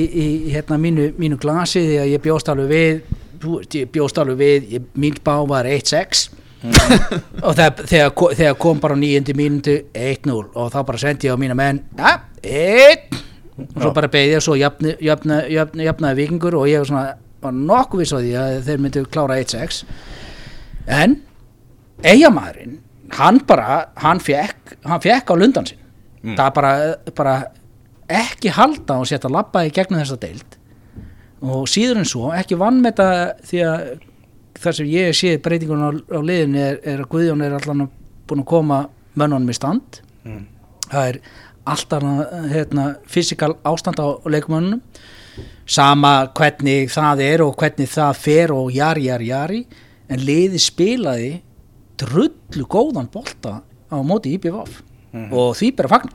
Speaker 3: hérna, mínu, mínu glasi því að ég bjóst alveg við bjóst alveg við, mín bá var 1-6 mm. og það, þegar, þegar kom bara nýjundi mínundu 1-0 og þá bara sendi ég á mína menn ja, 1 og svo bara beigði ég og svo jafnaði jafna, jafna, jafna vikingur og ég var svona var nokkuð viss á því að þeir myndu klára 1-6 en eigamæðurinn hann bara, hann fekk hann fekk á lundan sin mm. það bara, bara ekki halda og setja lappa í gegnum þessa deild. Og síður en svo ekki vann með þetta því að það sem ég sé breytingun á, á liðinu er, er að Guðjón er allan búin að koma mönnunum í stand. Mm. það er alltaf hérna, fysikal ástand á leikumönnunum sama hvernig það er og hvernig það fer og jari, jari, jari. En liði spilaði drullu góðan bolta á móti IPVF mm -hmm. og því bara fagn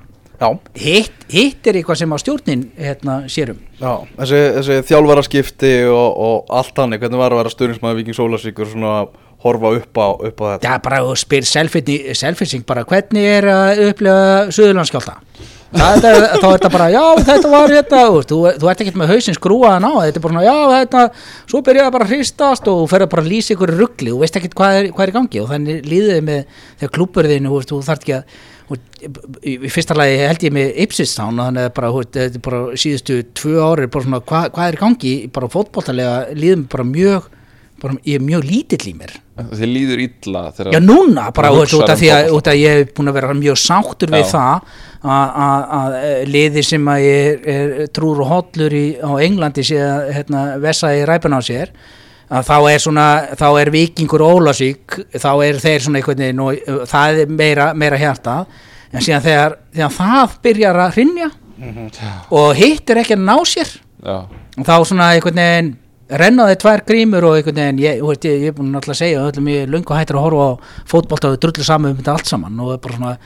Speaker 3: hitt, hitt er eitthvað sem á stjórnin hérna, sérum
Speaker 1: Já, þessi, þessi þjálfaraskipti og, og allt hann, hvernig var að vera stjórnismæði Viking Sólasíkur svona horfa upp á, upp á þetta?
Speaker 3: Já, bara spyr selfinsing bara hvernig er að upplega Suðurlandskjálta þá er þetta bara, já þetta var hérna þú, þú ert ekki með hausin skrúaðan á þetta er bara já þetta, svo byrjaði bara að hristast og ferði bara að lýsa ykkur ruggli og veist ekki hvað er, hvað er í gangi. Og þannig líðið með þegar klúpurðinu þú þarf ekki að í fyrsta lagi held ég með Ipsistán þannig að bara, er bara síðustu tvö ári bara svona, hvað, hvað er gangi? Bara fótbóltalega líðum bara mjög bara, ég er mjög lítill í mér.
Speaker 2: Þið líður illa
Speaker 3: Já núna, bara út af því að, að ég hef búin að vera mjög sáttur Já. við það að liði sem að ég er, er trúr og hotlur í, á Englandi sé að hérna, vessa í ræpun á sér að þá er svona, þá er vikingur ólasík, þá er þeir svona einhvern veginn og það er meira, meira hjarta en síðan þegar, þegar það byrjar að hrinja mm -hmm. og hitt er ekki að ná sér Já. og þá svona einhvern veginn rennaði tvær grímur og einhvern veginn ég, ég, ég er búin alltaf að segja öllum ég lunga hættir að horfa á fótbolta og drullu saman um þetta allt saman og er bara svona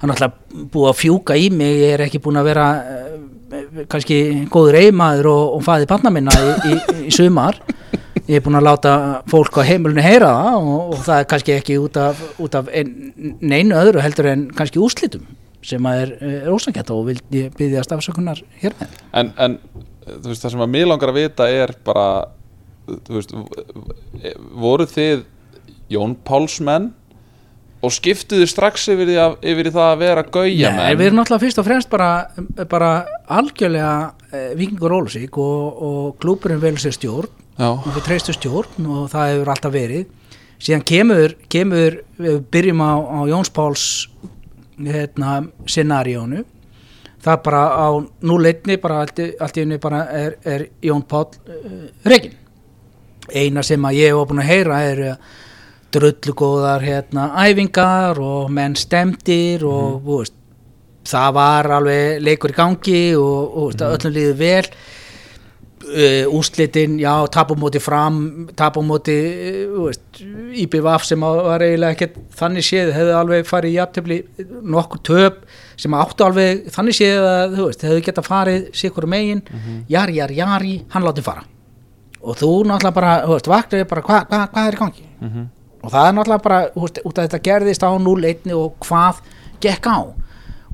Speaker 3: hann er alltaf búið að fjúka í mig ég er ekki búin að vera uh, kannski góður eiginmaður og, og faðið panna minna í, í, í sumar ég er búin að láta fólk á heimilinu heyra það og, og það er kannski ekki út af, út af ein, neinu öðru heldur en kannski úslitum sem að er, er ósangætt og vil ég byggja stafsökunar hér með.
Speaker 2: En, en þú veist það sem að mér langar að vita er bara þú veist voru þið Jón Pálsmenn og skiptuðu strax yfir, því að, yfir því það að vera gauja
Speaker 3: Nei, við erum náttúrulega fyrst og fremst bara, bara algjörlega eh, vikingur Ólusík og, og klúpurinn vel sér stjórn Já. og við treystu stjórn og það hefur alltaf verið síðan kemur, kemur við byrjum á, á Jóns Páls hérna, scenaríónu það bara á núleitni bara allt, allt í unni bara er, er Jón Pál uh, Regin eina sem að ég hef búin að heyra er drullugóðar hérna æfingar og menn stemdir og mm. veist, það var alveg leikur í gangi og, og mm. öllum líður vel uh, úslitin, já, tapumóti fram tapumóti uh, IBVF sem var eiginlega ekkert þannig séð, hefði alveg farið í jafntefni nokkur töp sem áttu alveg þannig séð að þú veist, hefði geta farið sikur megin, mm -hmm. jari, jari, jari hann látið fara og þú náttúrulega bara, þú veist, vaknaði bara hvað hva, hva er í gangi mm -hmm. og það er náttúrulega bara, þú veist, út af þetta gerðist á 0-1 og hvað gekk á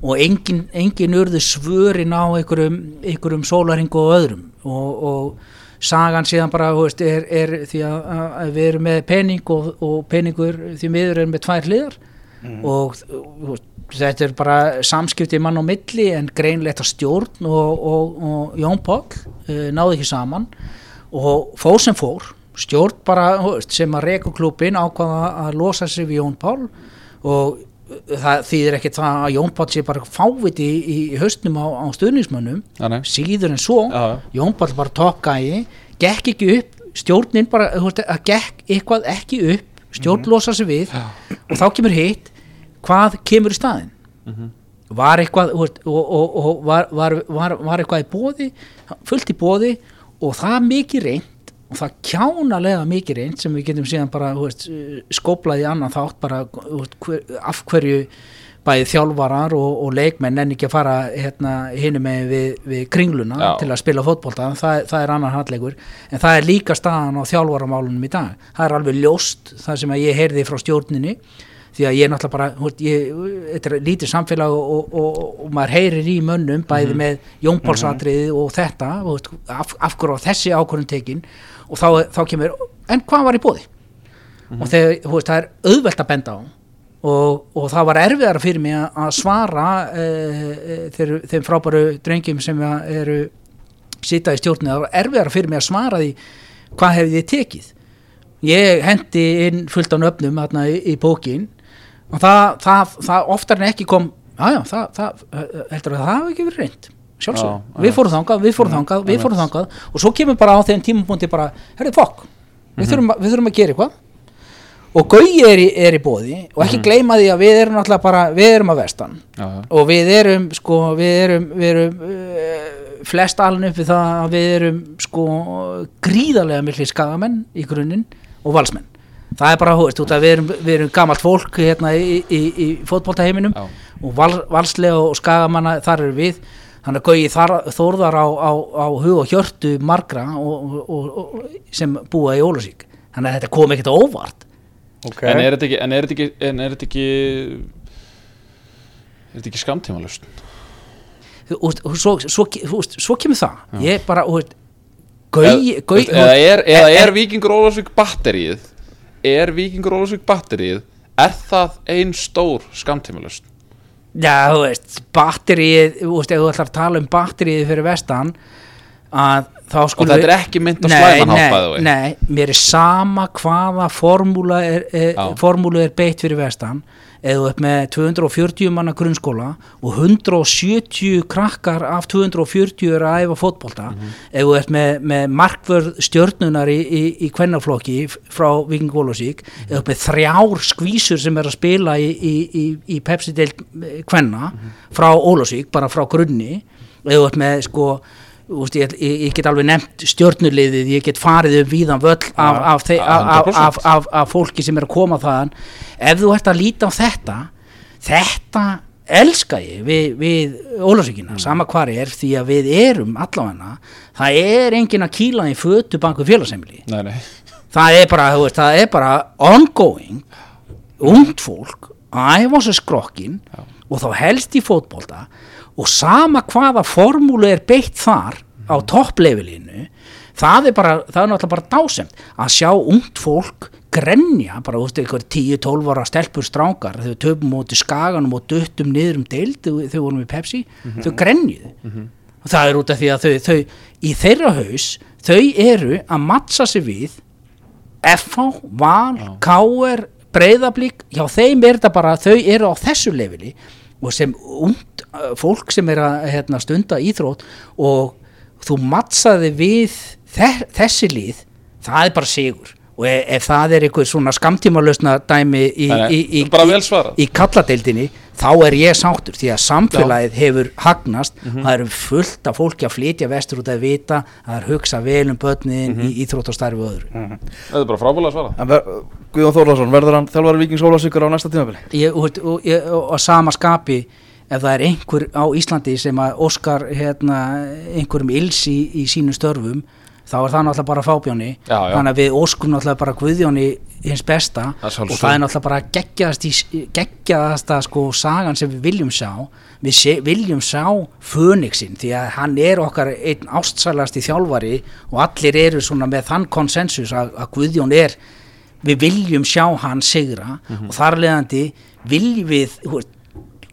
Speaker 3: og engin, engin urðu svörin á einhverjum, einhverjum sólaringu og öðrum. Og, og sagan síðan bara veist, er, er því að, að við erum með pening og, og peningur því miður erum með tvær hliðar. Mm. og veist, þetta er bara samskipti mann á milli en greinlegt að stjórn og, og Jón Pál uh, náðu ekki saman. Og fóð sem fór stjórn bara veist, sem að reyku klubin ákvaða að losa sig við Jón Pál og það þýðir ekkert það að Jón Páll sé bara fáviti í, í höstnum á, á stuðnismönnum ja, síður en svo ja. Jón Páll bara tokkaði gekk ekki upp, stjórnin bara að gekk eitthvað ekki upp stjórn mm -hmm. losa sig við ja. og þá kemur hitt, hvað kemur í staðin mm -hmm. var eitthvað og, og, og var, var, var, var eitthvað í bóði, fullt í bóði og það mikið reynd og það kjánalega mikið reynd sem við getum síðan bara veist, skóplaði annan þátt bara veist, af hverju bæði þjálfarar og, og leikmenn en ekki að fara hérna, hinu með við, við kringluna Já. til að spila fótbolta. Það, það er annan handlegur en það er líka staðan á þjálfaramálunum í dag. Það er alveg ljóst það sem ég heyrði frá stjórninni því að ég er náttúrulega bara ég, þetta er lítið samfélag og, og, og, og maður heyrir í mönnum bæði mm -hmm. með jónpálsatriði og þetta af, af hverju þessi ákvörðun tekin og þá, þá kemur, en hvað var í bóði mm -hmm. og þegar, veist, það er auðvelt að benda á. Og, og það var erfiðara fyrir mig að svara e, þeir, þeim frábæru drengjum sem eru sita í stjórnum, það var erfiðara fyrir mig að svara því hvað hefði þið tekið? Ég hendi inn fullt á nöfnum hérna í, í bókin og það, það, það oftar en ekki kom aðjá, það heldur að það hafi ekki verið reynd sjálfsög, við fórum þangað, við fórum þangað við fórum þangað og svo kemur bara á þeim tímapunkti bara, herrið fokk við, mhm. þurfum, við þurfum að gera eitthvað. Og Gauji er, er í bóði og ekki mm. gleyma því að við erum náttúrulega bara við erum að vestan. Já. og við erum sko, við erum, við erum uh, flest alveg upp við það að við erum sko gríðarlega miklu skagamenn í grunninn og valsmenn. Það er bara, veist, við erum, við erum gamalt fólk hérna í, í, í fótbóltaheiminum og val, valslega og skagamanna þar eru við þannig að Gauji þórðar á, á, á hug og hjörtu margra og, og, og, sem búa í Ólusík þannig að þetta kom ekkert óvart.
Speaker 2: Okay. En er þetta ekki en er þetta ekki en er þetta ekki, er þetta ekki skamtíma lust
Speaker 3: og svo, svo, svo, svo kemur það. Já. ég bara Gauji
Speaker 2: eða er, er, er Vikingur Ólusík batterið er Vikingur Ólusík batterið er það einn stór skamtíma lust
Speaker 3: Já, þú veist, batterið, þú veist, ef þú ætlar að tala um batterið fyrir vestan að þá
Speaker 2: skulum við... Og þetta er ekki mynd á slæmanhápaðu?
Speaker 3: Nei, nei, mér er sama hvaða formúla er, er, formúla er beitt fyrir vestan eða upp með 240 manna grunnskóla og 170 krakkar af 240 er að æfa fótbolta mm -hmm. eða upp með, með markvörð stjörnunar í, í, í kvennaflokki frá Viking Volosík mm -hmm. eða upp með þrjár skvísur sem er að spila í, í Pepsi-deild kvenna mm -hmm. frá Volosík, bara frá grunni eða upp með sko Úst, ég, ég get alveg nefnt stjórnulegðið ég get farið um víðan völl af, af, af, af fólki sem er að koma þaðan. Ef þú ert að líta á þetta þetta elska ég við, við Ólafsvíkina, mm. sama hvar er því að við erum allavegna það er engin að kýla í fötu banku félagsemli það er bara, veist, það er bara ongoing ungd fólk æfa sér skrokkin og þá helst í fótbolta og sama hvaða formúlu er beitt þar á toppleifilinu það er bara, það er náttúrulega bara dásemt að sjá ungt fólk grenja, bara út af einhver 10-12 ára stelpur strákar, þau töfum mútið skaganum og döttum niður um deild þau vorum við Pepsi, mm -hmm. þau grenjuðu mm -hmm. og það er út af því að þau, þau í þeirra haus, þau eru að mattsa sig við FH, VAL. KR breyðablík, hjá þeim er þetta bara þau eru á þessu leveli og sem und uh, fólk sem er að hérna, stunda íþrótt og þú mattsaði við þessi líð það er bara sigur og ef, ef það er einhver svona skamtímalösna dæmi í, í, í, í, kalladeildinni þá er ég sáttur því að samfélagið hefur hagnast,
Speaker 2: Mhm.
Speaker 3: það eru fullt af fólki að flytja vestur út að vita að það er hugsa vel um börnin
Speaker 2: Mhm.
Speaker 3: í íþróttastarfi og öðru
Speaker 2: Þetta er bara frábælega svara
Speaker 1: ver, Guðjón Þórlarsson, verður hann þjálfari Víkings Ólafsvíkur á næsta tímabili?
Speaker 3: ég, og, sama skapi ef það er einhver á Íslandi sem að óskar hérna, einhverjum ills í, í sínum störfum þá er það náttúrulega bara fábjóni
Speaker 2: Já, já.
Speaker 3: þannig að við óskum náttúrulega bara Guðjóni hins besta
Speaker 2: Það
Speaker 3: og það er náttúrulega bara geggjaðast í, geggjaðasta sko sagan sem við viljum sjá við sé, viljum sjá Fönixin því að hann er okkar einn ástsælasti þjálfari og allir eru svona með þann konsensus að, að Guðjón er við viljum sjá hann sigra
Speaker 2: Mhm.
Speaker 3: og þar leðandi viljum við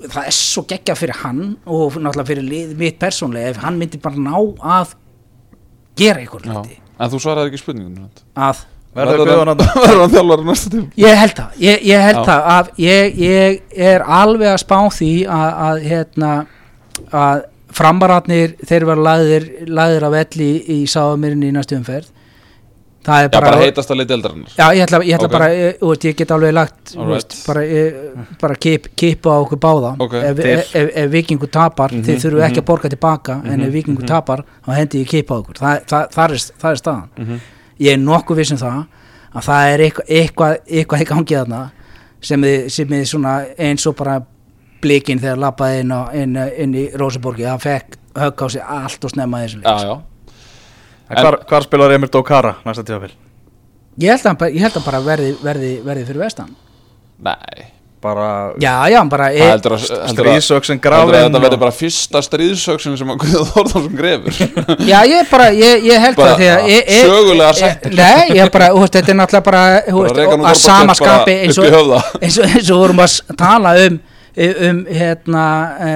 Speaker 3: það er svo geggja fyrir hann og náttúrulega fyrir mitt persónlega ef hann myndi bara ná að gera ykkur
Speaker 2: Já.
Speaker 3: hluti.
Speaker 2: En þú svaraði ekki spurningun
Speaker 3: að?
Speaker 1: Verður hann
Speaker 2: þjálfari næsta tím
Speaker 3: Ég held það, ég, ég held
Speaker 2: Já.
Speaker 3: það að ég, ég er alveg að spá því að, að hérna að framaratnir þeir vera lagðir, lagðir af velli í sáðumirinn í næstu umferð það er bara,
Speaker 2: bara heitast að leita eldarinnar
Speaker 3: Já, ég ætla, ég ætla
Speaker 2: Ok.
Speaker 3: bara, ég, úst, ég get alveg lagt úst, bara, ég, bara kip, kipa á okkur báða
Speaker 2: Ok.
Speaker 3: ef, ef, ef, ef vikingu tapar þið þurfum ekki að borga tilbaka en ef vikingu
Speaker 2: mhm.
Speaker 3: tapar þá hendi ég kipa á okkur. Þa, það, það, er, það er staðan.
Speaker 2: Mhm.
Speaker 3: ég er nokkuð viss um það að það er eitthvað, eitthvað, eitthvað í gangi þarna sem þið svona eins og bara blikinn þegar lappaði inn, á, inn, inn í Róseborgi það fekk högg á sig allt og snemma þessu leik
Speaker 2: Já, já
Speaker 1: hvar, hvar spilar Emil Dókara næsta tímabili?
Speaker 3: ég held að hann bara- ég held að hann bara verði, verði, verði fyrir vestan.
Speaker 2: Nei.
Speaker 1: Bara
Speaker 3: já, já, hann bara
Speaker 2: Það heldur að heldur að-
Speaker 1: stríðsöksin grafin
Speaker 2: Þetta verður
Speaker 1: og-
Speaker 2: bara fyrsta stríðsöksin sem að Guðjón Þórðarsson grefur.
Speaker 3: Já, ég bara, ég, ég held
Speaker 2: Bara
Speaker 3: það því að ég- ég-
Speaker 2: sögulega setning.
Speaker 3: Nei, ég bara, þú veist, þetta er náttúrulega bara, þú
Speaker 2: Bara
Speaker 3: veist, að
Speaker 2: Gorbachev
Speaker 3: sama
Speaker 2: bara
Speaker 3: skapi eins og,
Speaker 2: í
Speaker 3: eins og, eins og vorum að tala um um hérna e,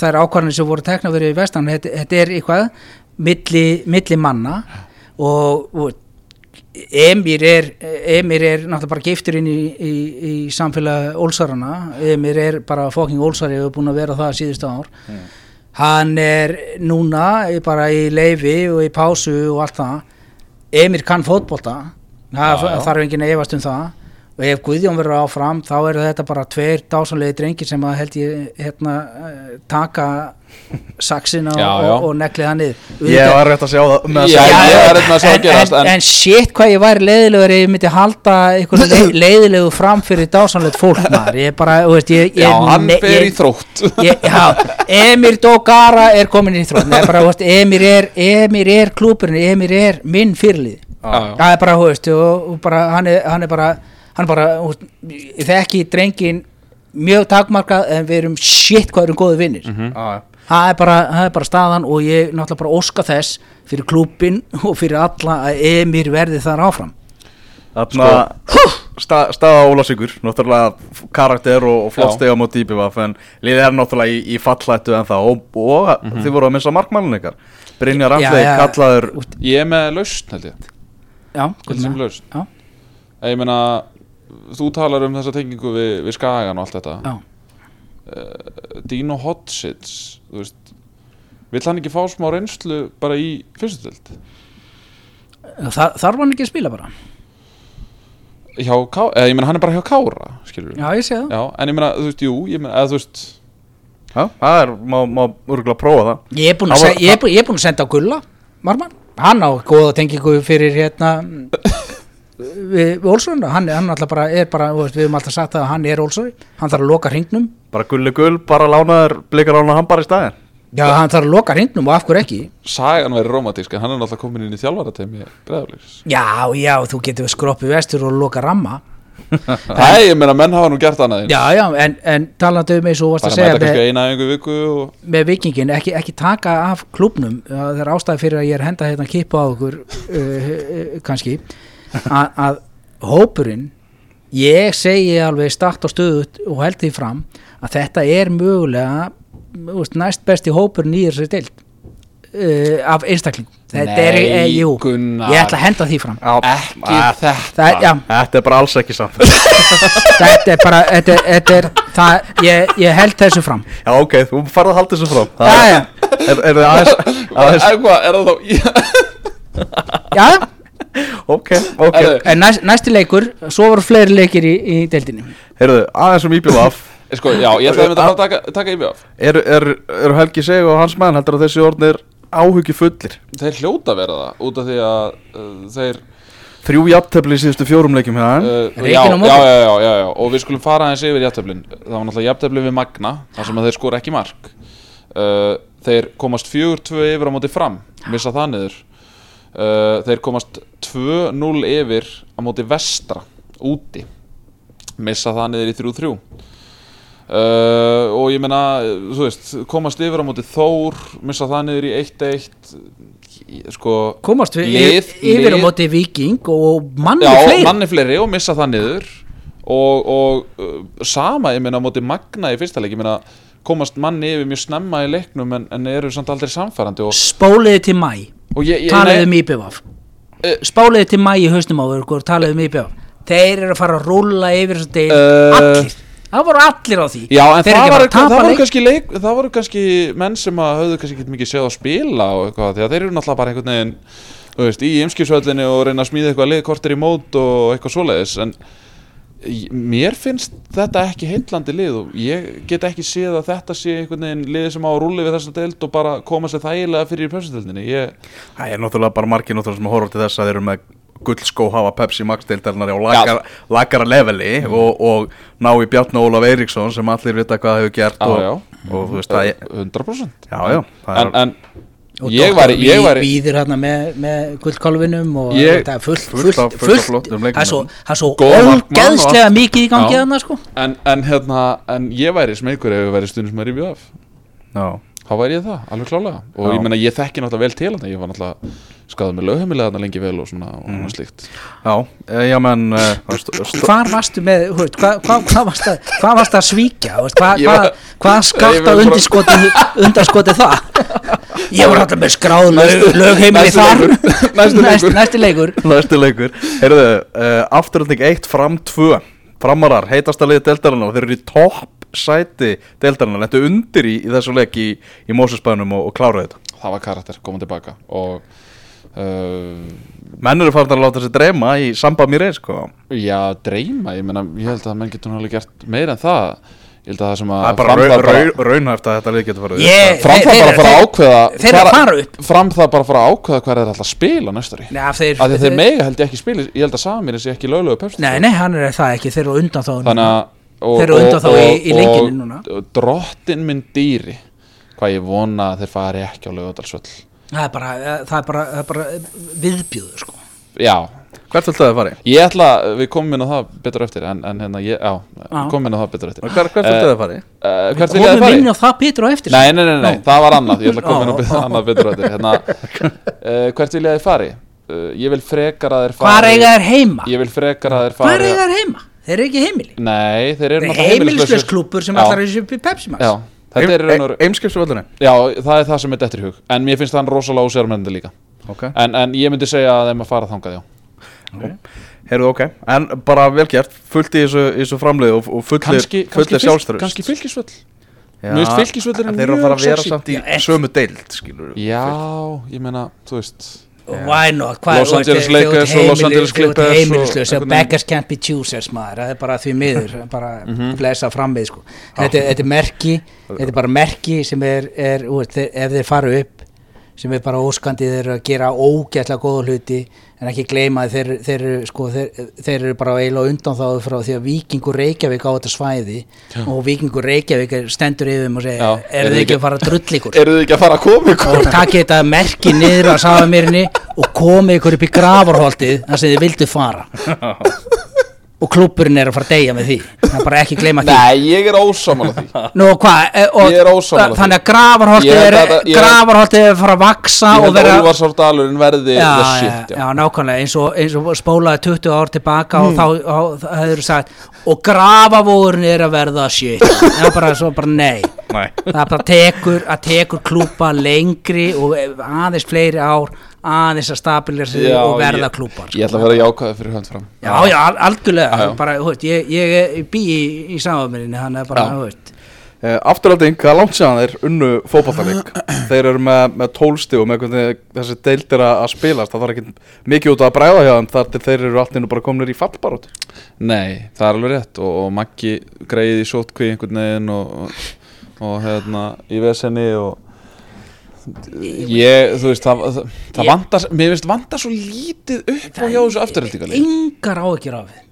Speaker 3: þær ákvarðanir sem voru tekna fyrir vestan, þetta, þetta er eitthvað milli, milli manna og, og Emir er, Emir er náttúrulega bara giftur inn í, í, í samfélag Ólsarana, Emir er bara fokking Ólsari og er búin að vera það síðustu ár. Hann er núna bara í leifi og í pásu og allt það. Emir kann fótbolta. Það þarf enginn að efast um það og ef Guðjón verður áfram þá eru þetta bara tveir dásanlegi drengir sem að held ég hérna, eh, taka saxina og,
Speaker 2: Já, já.
Speaker 3: og, og neglið hann niður.
Speaker 1: Ég var rétt að sjá það að
Speaker 2: Já,
Speaker 1: segja-
Speaker 2: ég var rétt með að sjá
Speaker 3: en,
Speaker 2: að gerast,
Speaker 3: en,
Speaker 2: en-
Speaker 3: en shit hvað ég væri leiðilegur ég myndi halda einhvern le leiðilegu fram fyrir dásanlegt fólk maður. Ég bara, þú veist, ég, ég
Speaker 2: Já, hann fer í þrótt.
Speaker 3: ég, já, Emir Dogara er komin í þrótt. Nei, bara, þú veist, Emir er, Emir er klúpurinn Emir er minn fyrirlið það er bara, þú veist, og, og bara, hann, er, hann er bara hann er bara, veist, ég þekki drengin mjög takmarkað en við erum shit hvað erum góði vinnir
Speaker 2: Mhm.
Speaker 1: Já, já.
Speaker 3: það, er bara, það er bara staðan og ég náttúrulega bara óska þess fyrir klúpin og fyrir alla að Emir verði þar áfram.
Speaker 1: Þarna sta, staða Ólafsvíkur Náttúrulega karakter og, og flott steg á móti íbjöfaf En liðið er náttúrulega í, í fallættu en það Og, og þið voru að missa markmannun ykkar. Brynjar
Speaker 3: Já,
Speaker 1: Andrei
Speaker 3: já.
Speaker 1: kallaður
Speaker 2: Ég er með lausn held ég.
Speaker 3: Já,
Speaker 2: Þetta sem lausn.
Speaker 3: Já,
Speaker 2: Ég meina Þú talar um þessa tengingu við, við Skagan og allt þetta.
Speaker 3: Já.
Speaker 2: Dino Hotsits Þú veist Vill hann ekki fá smá reynslu bara í fyrstutöld?
Speaker 3: Þa, þarf hann ekki að spila bara.
Speaker 2: Hjá Ká... Eða ég meina hann er bara hjá Kára Skilur
Speaker 3: já, ég sé það.
Speaker 2: Já, en ég meina, þú veist, jú, ég meina, eða þú veist
Speaker 1: Já, það er, má, má örgulega prófa það.
Speaker 3: Ég er búinn að, se- ég er búinn- ég er búinn að senda á Gulla Marman, hann á góða tengingu fyrir hérna við, við Olsson, hann, hann alltaf bara er bara, við höfum alltaf sagt það að hann er Olsson. Hann þarf að loka hringnum.
Speaker 1: Bara gulli gull, bara lánaður Blikar ána hann bara í staðin
Speaker 3: já, hann þarf að loka hringnum og af hverju ekki?
Speaker 2: Sagan væri romantísk hann er náttúrulega komin inn í þjálfaratemi Breiðafliks
Speaker 3: já, já, þú getur skroppið vestur og loka ramma.
Speaker 2: Nei, ég meina, menn hafa nú gert annað
Speaker 3: já, já, en, en talandi um eins og þú varst
Speaker 2: Bara
Speaker 3: að segja
Speaker 2: mæta
Speaker 3: með,
Speaker 2: kannski eina einhver viku og
Speaker 3: með vikingin, ekki, ekki taka af klubnum, það er ástæði fyrir að ég er henda hérna kipa á okkur uh, uh, kannski að, hópurinn ég segi alveg start og stöðut og held því fram að þetta er mögulega veist, næst besti hópurinn í þessari deild uh, af einstaklingum. Þetta er,
Speaker 2: Nei,
Speaker 3: e, jú,
Speaker 2: Gunnar.
Speaker 3: ég ætla að henda því fram.
Speaker 1: Já,
Speaker 2: ekki
Speaker 1: að-
Speaker 2: þetta.
Speaker 3: Það, er- já,
Speaker 1: Þetta er bara alls ekki samt
Speaker 3: þetta er bara þetta, er- þetta er, það, ég, ég held þessu fram.
Speaker 1: Já, ok, þú farið að halda þessu
Speaker 3: Já,
Speaker 1: Það
Speaker 3: já.
Speaker 1: er, er, er aðeins, aðeins
Speaker 2: Er hvað, er það þá
Speaker 3: já,
Speaker 1: ok, ok.
Speaker 3: En næst, næsti leikur, svo voru fleiri leikir í, í deildinni.
Speaker 1: Heyrðu, aðeins um IBF
Speaker 2: Sko, já, ég ætlaði að mynda að taka, taka í BF
Speaker 1: Eru er, er Helgi Seg og hans menn heldur að þessi orðnir áhugi fullir
Speaker 2: Þeir hljóta að vera það út af því að uh, þeir
Speaker 1: Þrjú jafntefli í síðustu fjórum leikjum hérna
Speaker 2: uh, já, já, já, já, já, já, og við skulum fara aðeins yfir jafntöflin Það var náttúrulega jafntöflin við Magna þar sem að þeir skora ekki mark. Uh, Þeir komast 4-2 yfir á móti fram Missa það niður uh, Þeir komast 2-0 yfir á móti vestra Úti. Missa það niður í 3-3 Uh, og ég meina, þú veist, komast yfir á móti Þór, missa það niður í 1-1 sko,
Speaker 3: Komast við
Speaker 2: Lið-
Speaker 3: yfir á
Speaker 2: lið-
Speaker 3: móti Viking og manni
Speaker 2: já,
Speaker 3: fleiri.
Speaker 2: manni fleiri og missa það niður. Og, og uh, sama, ég meina, á móti Magna í fyrsta leik, ég meina komast manni yfir mjög snemma í leiknum en, en eru samt aldrei samfærandi og,
Speaker 3: Spóliði til mæ Talaði um IBF
Speaker 2: Eh.
Speaker 3: Spáliði til mæ í hausnum á ykkur Talaði um IBF Þeir eru að fara að rúlla yfir
Speaker 2: Eh.
Speaker 3: Allir Það voru allir á því
Speaker 2: Já, en það,
Speaker 3: að
Speaker 2: það, voru
Speaker 3: leik.
Speaker 2: kannski leik, það voru kannski menn sem að höfðu kannski ekki mikið séð að spila og eitthvað, þeir eru náttúrulega bara einhvern veginn veist, í ymskisvöllinni og reyna að smíða eitthvað liðkortir í mót og eitthvað svoleiðis en mér finnst þetta ekki heillandi lið og ég get ekki séð að þetta sé einhvern veginn lið sem á að rúli við þessa deild og bara koma sér þægilega fyrir í pössutöldinni ég,
Speaker 1: Það er náttúrulega bara margir náttúrulega sem horfa til þess að þeir eru með gullskó hafa Pepsi Max deildarinnar á lagar, lagara leveli
Speaker 2: Mm.
Speaker 1: og, og ná í Bjarni Ólaf Eiríksson sem allir vita hvað hefur gert
Speaker 2: Já,
Speaker 1: og,
Speaker 2: já.
Speaker 1: og þú veist það er
Speaker 2: 100%
Speaker 1: Já, já, það
Speaker 2: en,
Speaker 1: er
Speaker 2: en
Speaker 3: Og
Speaker 2: ég væri, ég væri
Speaker 3: Víðir hérna með, með gullkálfinum og
Speaker 2: Ég-
Speaker 3: það er fullt,
Speaker 1: fullt
Speaker 3: fullt,
Speaker 1: af- fullt af
Speaker 3: fullt,
Speaker 1: flottum
Speaker 3: það er svo, það er svo ógeðslega mikið í gangi þarna sko.
Speaker 2: En, en hérna, en ég væri smeykur ef ég væri stundum sem er í BF
Speaker 1: Já,
Speaker 2: þá væri ég það, alveg klálega. Og
Speaker 1: Já.
Speaker 2: ég meina ég þekki náttúrulega vel til hann ég var náttúrulega skadað með lögheimilega þarna lengi vel og svona og
Speaker 1: Mm.
Speaker 2: annað slíkt.
Speaker 1: Já, eh, já menn uh,
Speaker 3: Hvar varstu með, hvað hva, hva varstu, að- hvað varstu að svíkja? Hvað
Speaker 2: var- var bara-
Speaker 3: undirskoti undarskoti það ég var alltaf með skráð lög, lögheimili þar.
Speaker 2: leikur, næsti
Speaker 3: Næst-
Speaker 2: leikur.
Speaker 3: næsti leikur.
Speaker 1: Heyrðu, uh, afturölding 1 fram 2 Framarar, heitasta liði deildarinnar. Og þeir eru í topp sæti deildarinnar. Lentu undir í, í þessu leik í, í Mósusbænum og, og kláraði þetta.
Speaker 2: Það var karakter, koma tilbaka. Og uh,
Speaker 1: Menn eru farin að láta sér dreyma í samband mér eins sko.
Speaker 2: já, dreyma. Ég meina, ég held að menn getur náttúrulega gert meira en það ég held að það sem að
Speaker 1: Það er bara, raun, raun, raunhæft að þetta lið getur farið
Speaker 3: Ég-
Speaker 1: upp.
Speaker 2: fram það
Speaker 3: Þeir-
Speaker 2: bara að fara að
Speaker 3: þeir-
Speaker 2: ákveða
Speaker 3: þeir eru að fara upp.
Speaker 2: fram það bara að fara að ákveða hvað er alltaf að spila næstari
Speaker 3: Nei, af þeir,
Speaker 2: að þeir mega held ég ekki spila ég held að Samir sé ekki löglegu pepsi
Speaker 3: nei, nei, hann er það ekki þeir eru undan þá
Speaker 2: þannig að og-
Speaker 3: Þeir eru undan þá í- í lengjunni
Speaker 2: og-
Speaker 3: núna.
Speaker 2: og drottin minn dýri hvað ég vona að þeir fari ekki á lögadalsvöll
Speaker 3: það er bara, það er bara, það er bara viðbjöður sko
Speaker 2: já,
Speaker 1: Hvert viltu að það fari?
Speaker 2: ég ætla við komum inn á það betur eftir en, en hérna, ég, já,
Speaker 3: Já.
Speaker 2: komum inn á það betur eftir
Speaker 1: Hvert, hvert viltu að það fari?
Speaker 2: uh, hvert vil ég að
Speaker 3: komum
Speaker 2: fari?
Speaker 3: inn á það Pétur á eftir
Speaker 2: Nei, nei, nei, nei,
Speaker 3: Nú.
Speaker 2: það var annað, ég ætla að koma inn á
Speaker 3: Já,
Speaker 2: betur, betur eftir hérna, uh, hvert vil ég að þið fari? Uh, ég vil frekar að þeir fari
Speaker 3: Hvar eiga þeir heima?
Speaker 2: Ég vil frekar að þeir
Speaker 3: Hvar
Speaker 2: fari
Speaker 3: eiga þeir heima? Þeir eru ekki heimili
Speaker 2: Nei, þeir eru
Speaker 3: Þeir
Speaker 2: náttúrulega
Speaker 3: heimilislaus klúpur sem
Speaker 2: Já.
Speaker 3: allar er upp í Pepsi Max
Speaker 2: Já, þetta er raun og
Speaker 1: Eimskipsvöldunni
Speaker 2: Já, það er það sem er dettur í hug En mér finnst það rosalega ósérmennandi líka
Speaker 1: Ok,
Speaker 2: en, en ég myndi segja að þeim að fara þangað, já
Speaker 1: heyrðu ok. En bara vel gert, fullt í þessu, þessu framlið og, og fullir,
Speaker 2: Kannski, kannski,
Speaker 1: fullir
Speaker 2: fylg,
Speaker 1: sjálfströst
Speaker 2: kannski fylgisvöll
Speaker 1: Já,
Speaker 2: Mér finnst fylkisvöllurinn
Speaker 1: en Þeir eru að fara að
Speaker 2: mjög
Speaker 1: vera
Speaker 2: sexy.
Speaker 1: samt í
Speaker 3: Já,
Speaker 1: sömu deild skilur
Speaker 2: Já, ég meina, þú veist.
Speaker 3: Why not? Hvað
Speaker 2: Los Angeles Lakers og Los Angeles Clippers og
Speaker 3: heimilislaus beggars can't be choosers maður. Það er bara því miður bara
Speaker 2: Mhm.
Speaker 3: blessa framvið sko. Þetta, þetta er merki þetta er bara merki sem er, er ef þeir fara upp sem er bara óskandi þeir eru að gera ógætlega góða hluti en ekki gleyma að þeir, þeir, eru, sko, þeir, þeir eru bara eiginlega undan þá frá því að Víkingur Reykjavík á þetta svæði og Víkingur Reykjavík stendur yfir um og segja
Speaker 2: Já,
Speaker 3: er þið ekki að fara að drull ykkur?
Speaker 2: Eru þið ekki að fara að koma ykkur?
Speaker 3: og takið þetta merki niður á sáðamýrinni og komið ykkur upp í gravarholtið þar sem þið vildu fara og klúburinn er að fara að deyja með því. Það er bara ekki gleyma því.
Speaker 2: Nei, ég er ósámála því.
Speaker 3: Nú, hvað, e, og,
Speaker 2: Ég er ósammála því.
Speaker 3: þannig að gravarholtið er,
Speaker 2: að
Speaker 3: gravarholtið er að fara að vaksa
Speaker 2: Ég
Speaker 3: og
Speaker 2: held að Úlfarsárdalurinn verði
Speaker 3: já,
Speaker 2: the
Speaker 3: já,
Speaker 2: shit,
Speaker 3: já, nákvæmlega eins og, eins og spólaði 20 ár tilbaka og þá, þá, þá hefur sagt og gravavóðurinn er að verða shit. Það er bara svo bara nei.
Speaker 1: Nei.
Speaker 3: Það bara tekur að tekur klúpa lengri og aðeins fleiri ár aðeins að stabilira sig
Speaker 2: Já,
Speaker 3: og verða klúpar
Speaker 2: Ég ætla að vera jákvæði fyrir hönd fram.
Speaker 3: Já, já, al- algjörlega
Speaker 2: Já, já.
Speaker 3: bara, þú veist, ég, ég, ég bý í, í samanminni hann er bara, þú veist.
Speaker 1: Uh, Afturhalding, það er langt séðan þeir unnu fótballtaleg Þeir eru með, með tólsti og með hvernig þessi deild er að að spilast Það þarf ekki mikið út að bræða hjá þeim Þar til þeir eru allt innu bara kominir í fallbaróti
Speaker 2: Nei, það er alveg rétt og, og Maggi greið í sótkví einhvern veginn og, og, og hérna í vesenni og ég, þú veist, það, það, það vantar, mér finnst vantar svo lítið upp á hjá þessu afturhaldingali
Speaker 3: Engar áhyggjur af þið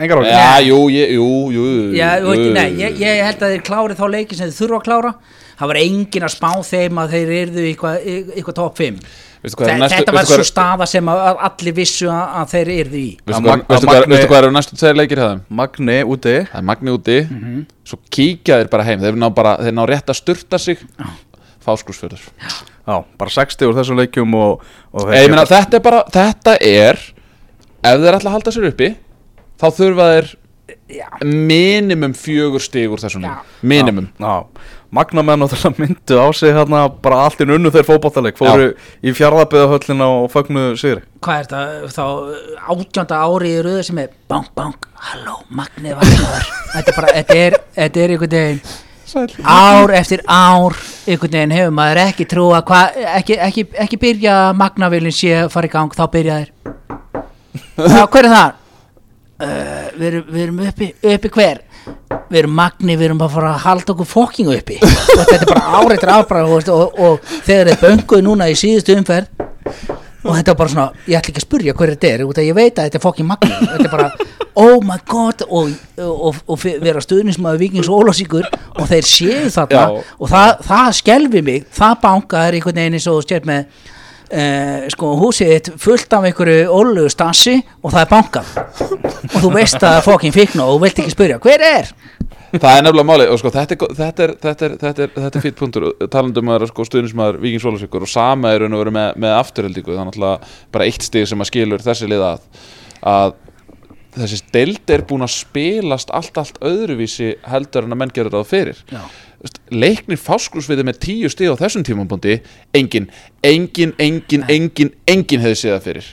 Speaker 1: Engar ári
Speaker 2: Já, jú, ég, jú, jú,
Speaker 3: Já,
Speaker 2: jú, jú,
Speaker 3: nei, ég, ég held að þeir klári þá leiki sem þeir þurfa að klára. Það var engin að spá þeim að þeir yrðu eitthvað eitthva top 5
Speaker 2: Veistu hvað er næstu-
Speaker 3: Þetta var
Speaker 2: veistu hvað
Speaker 3: svo
Speaker 2: er-
Speaker 3: staða sem allir vissu að, að þeir yrðu í.
Speaker 2: Veistu
Speaker 1: Að
Speaker 2: hvað, veistu
Speaker 1: að
Speaker 2: hvað, veistu hvað eru næstu tveir leikir hjá þeim?
Speaker 1: Magni úti.
Speaker 2: Það er Magni úti,
Speaker 3: Mhm.
Speaker 2: svo kíkja þeir bara heim. Þeir ná, bara, þeir ná rétt að sturta sig fáskursfjörður
Speaker 1: Já, bara 60 úr þessum leikjum og, og
Speaker 2: Ég
Speaker 1: geta-
Speaker 2: meina þetta er bara, þetta er ef þeir ætla að halda sér uppi þá þurfa þeir minimum fjögur stig úr þessum
Speaker 3: Já.
Speaker 2: leik. Minimum.
Speaker 1: Já, Magnamenn náttúrulega myndu á sig hérna bara allt inn unnu þeir fótballtaleg Fóru í fjárðaböðahöllina og fögnu sigri.
Speaker 3: Hvað er þetta þá átjönda ári í röðu sem er bang bang, halló, Magni Vagnar. Þetta er bara, þetta er, þetta er einhvern veginn ár eftir ár einhvern veginn hefur maður ekki trú að hva, ekki, ekki, ekki byrja að Magnavilin sé að fara í gang, þá byrja þeir Já, hver er það? Uh, við, erum, við erum uppi, uppi hver? Við erum Magni, við erum bara að fara að halda okkur fokkingu uppi þetta er bara ár eftir ár og, og þegar þeir bönguðu núna í síðustu umferð og þetta var bara svona, ég ætla ekki að spurja hver þetta er út af ég veit að þetta er fokkin magni þetta er bara, oh my god og, og, og vera stuðnismæður vikings og ólásíkur og þeir séu þarna
Speaker 2: Já.
Speaker 3: og það, það skelfi mig það banka er einhvern veginn eins og stjórn með uh, sko húsið þitt fullt af einhverju ólugu stasi og það er bankað og þú veist að það fokkin fikna og þú vilt ekki spurja, hver er?
Speaker 2: Það er nefnilega máli og sko þetta er, þetta er, þetta er, þetta er, þetta er fýtt punktur. Talandum að sko stuðnismæður Víkings Ólasvíkur og sama er raun og veru með, með afturheldingu það er náttúrulega bara eitt stig sem að skilur þessi lið að, að þessi deild er búin að spilast allt, allt öðruvísi heldur en að menn gerur það fyrir.
Speaker 3: Já.
Speaker 2: Leiknir fáskursviði með tíu stig á þessum tímabundi engin, engin, engin, engin engin hefði séð það fyrir.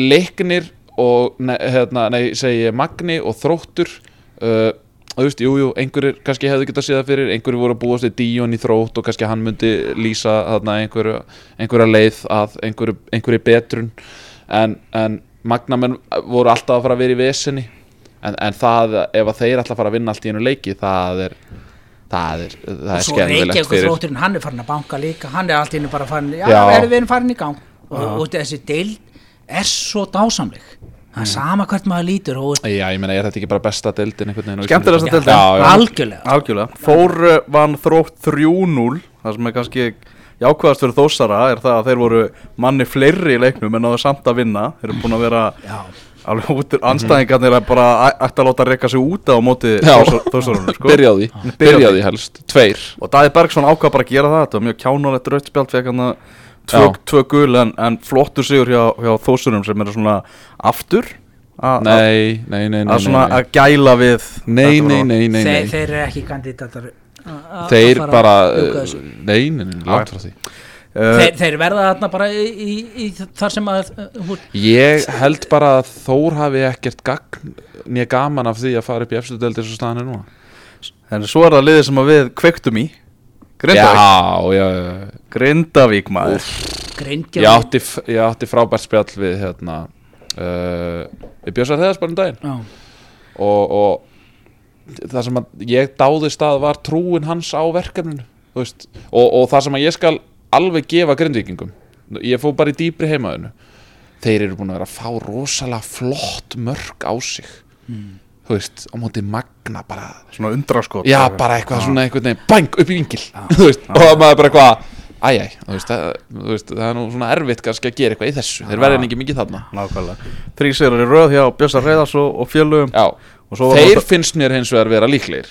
Speaker 2: Leiknir og ne, hérna, nei, segi ég Magni og Þróttur uh, þú veist, jú, jú, einhverjir kannski hefðu getað séð það fyrir, einhverjir voru að búast við Díón í Þrótt og kannski hann myndi lýsa þarna einhverju, einhverja leið að einhverju, einhverju betrun. En, en Magnamenn voru alltaf að fara að vera í vesinni. En, en það, ef að þeir alltaf fara að vinna allt í einu leiki, það er það er, það er
Speaker 3: Reykjavík
Speaker 2: fyrir
Speaker 3: þrótturinn, hann er farin að banka líka. Hann er allt í einu bara farin, já,
Speaker 2: Já.
Speaker 3: erum við erum farin í gang. Og, og þessi deild er svo dásamleg það er sama hvert maður lítur og
Speaker 2: Já, ég meina, er þetta ekki bara besta deildin á Íslandi?
Speaker 1: Skemmtilegasta deildin.
Speaker 3: Algjörlega.
Speaker 1: Algjörlega. Þór uh, vann þrótt 3-0 Það sem er kannski jákvæðast fyrir þósara er það að þeir voru manni fleiri í leiknum en náðu samt að vinna. Þeir eru búin að vera
Speaker 3: já,
Speaker 1: alveg út anstæðingarnir að bara æ- ætti að láta reyka sig út á móti þósarunum sko.
Speaker 2: byrja á því, byrja á því. helst. Tveir.
Speaker 1: Og Daði Bergson ákvað bara að gera það. Þetta var mjög kjánalegt rautt tvö, gul en, en flottur sigur hjá, hjá þósurum sem eru svona aftur
Speaker 2: Nei, nei, nei, nei,
Speaker 1: að svona að gæla við
Speaker 2: nei, nei,
Speaker 1: bara.
Speaker 2: nei, nei,
Speaker 3: þeir,
Speaker 2: nei.
Speaker 3: þeir eru ekki kandidatar.
Speaker 2: Þeir bara,
Speaker 3: að ljúka
Speaker 2: uh,
Speaker 3: þessu.
Speaker 2: nei, nei, nei, langt frá því.
Speaker 1: Uh,
Speaker 3: þeir, þeir verða þarna bara í, í, í þar sem að uh, hún-
Speaker 2: Ég held bara að Þór hafi ekkert gagn nýja gaman af því að fara upp í deildir svo staðan er núna.
Speaker 1: En svo er það liðið sem að við kveiktum í Grindavík?
Speaker 2: Já, já, já
Speaker 1: Grindavík maður.
Speaker 3: Grindgjörn-
Speaker 2: Ég átti, ég átti frábært spjall við hérna uh, Við björsar þegar bara um daginn. Og, og það sem ég dáðist að var trúin hans á verkefninu og, og það sem ég skal alveg gefa grindvíkingum ég fór bara í dýpri heimaðinu þeir eru búin að vera að fá rosalega flott mörg á sig þú veist, á móti magna bara,
Speaker 1: Svona undraskot
Speaker 2: já bara eitthvað svona einhvern veginn, bang, upp í vingil þú veist, og það maður bara eitthvað æjæ, þú veist, það, þú veist, það er nú svona erfitt kannski að gera eitthvað í þessu, þeir verða ekki mikið þarna.
Speaker 1: Nákvæmlega. Þrý sigur í röð hjá Björsar Reyðars og, og fjölugum
Speaker 2: já,
Speaker 1: Og svo var
Speaker 2: þeir finnst mér hins vegar vera líklegir.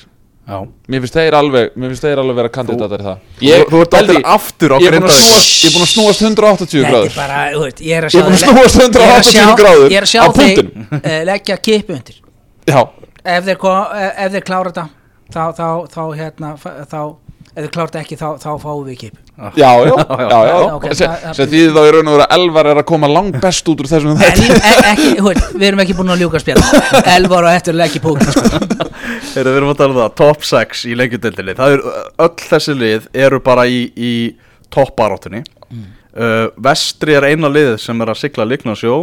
Speaker 1: Já.
Speaker 2: Mér finnst þeir alveg, mér finnst þeir alveg vera kandidatar í það.
Speaker 1: Þú- Þú ert allir aftur á
Speaker 2: Ég er snúast, ég er búin að snúast 180
Speaker 3: Þetta er
Speaker 2: gráður.
Speaker 3: ég er
Speaker 2: Ég er búin að
Speaker 3: sjá
Speaker 2: snúast
Speaker 3: ég er að
Speaker 2: 180
Speaker 3: sjá-
Speaker 2: gráður
Speaker 3: ég er að sjá
Speaker 2: punktinum.
Speaker 3: uh, leggja kipu undir
Speaker 2: Já,
Speaker 3: ef þeir, ef þeir klára þetta þá, þá, þá, hérna þá, ef þeir klára þetta ekki þá, þá fáum við kipu
Speaker 2: já, já, já, já.
Speaker 3: Ok,
Speaker 2: Sem, því þá í raun og veru að Elvar er að koma langt best út úr þessum
Speaker 3: El,
Speaker 2: þetta
Speaker 3: e, ekki, veist, við erum ekki búin að ljúka spjall Elvar og eftir leggja púk sko.
Speaker 1: Við erum að tala um það, top 6 í lengjadöldinni Það er öll þessi lið eru bara í, í toppbaráttunni mm. Uh, Vestri er eina lið sem er að sigla líkna sjó.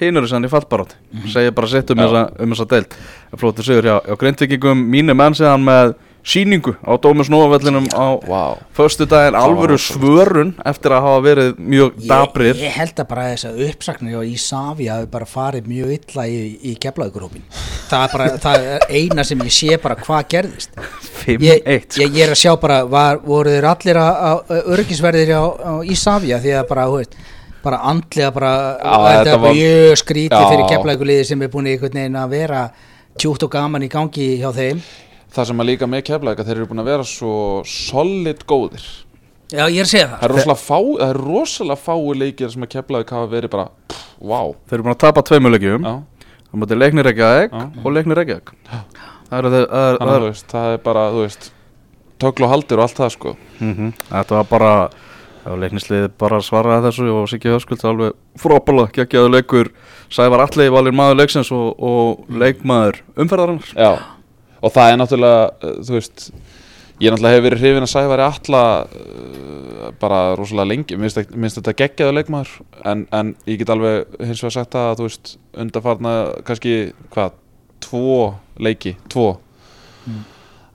Speaker 1: Hinn eru sann í fallbarátt mm. Segir bara sitt um þessa, um þessa deild. Flóttur sigur hjá, hjá Grindvikingum Mínu menn séðan með síningu á Dómus Nóavellinum á wow. förstu daginn alvöru svörun eftir að hafa verið mjög dabrir
Speaker 3: Ég held að bara þess að uppsakna í Savi hafi bara farið mjög illa í, í keflaugurhópin það er bara það er eina sem ég sé bara hvað gerðist.
Speaker 1: 5-1
Speaker 3: ég, ég, sko. ég er að sjá bara var, voru þeir allir að örgisverðir í Savi því að bara, hú veist bara andlega bara, Já, þetta var mjög skrítið fyrir keflauguliði sem er búin einhvern veginn að vera tjútt og gaman í gangi hjá þeim
Speaker 2: það sem að líka með keflaðika þeir eru búin að vera svo solid góðir.
Speaker 3: Já, ég er að segja það.
Speaker 2: Það er rosalega, fá, það er rosalega fái leikir sem að keflaðika hafa verið bara pff, wow
Speaker 1: Þeir eru búin að tapa tveimu leikjum. Það mútið leiknir Reykjavík og leiknir Reykjavík.
Speaker 2: Það, það, það, það, það er bara, þú veist töklu og haldir og allt það sko.
Speaker 1: Mm -hmm. Þetta var bara leiknisliði bara svaraði þessu og Siggi Höskuld alveg frópala, geggjaðu leikur. Sævar Alli valir maður leiksins og, og leikmaður umferðarinnar.
Speaker 2: Já og það er náttúrulega, uh, þú veist ég náttúrulega hef verið hrifin að Sævari alla uh, bara rosalega lengi. Minnst þetta geggjaðu leikmaður. En, en ég get alveg hins vegar sagt að þú veist, undarfarna kannski hvað, tvo leiki, tvo. Mm.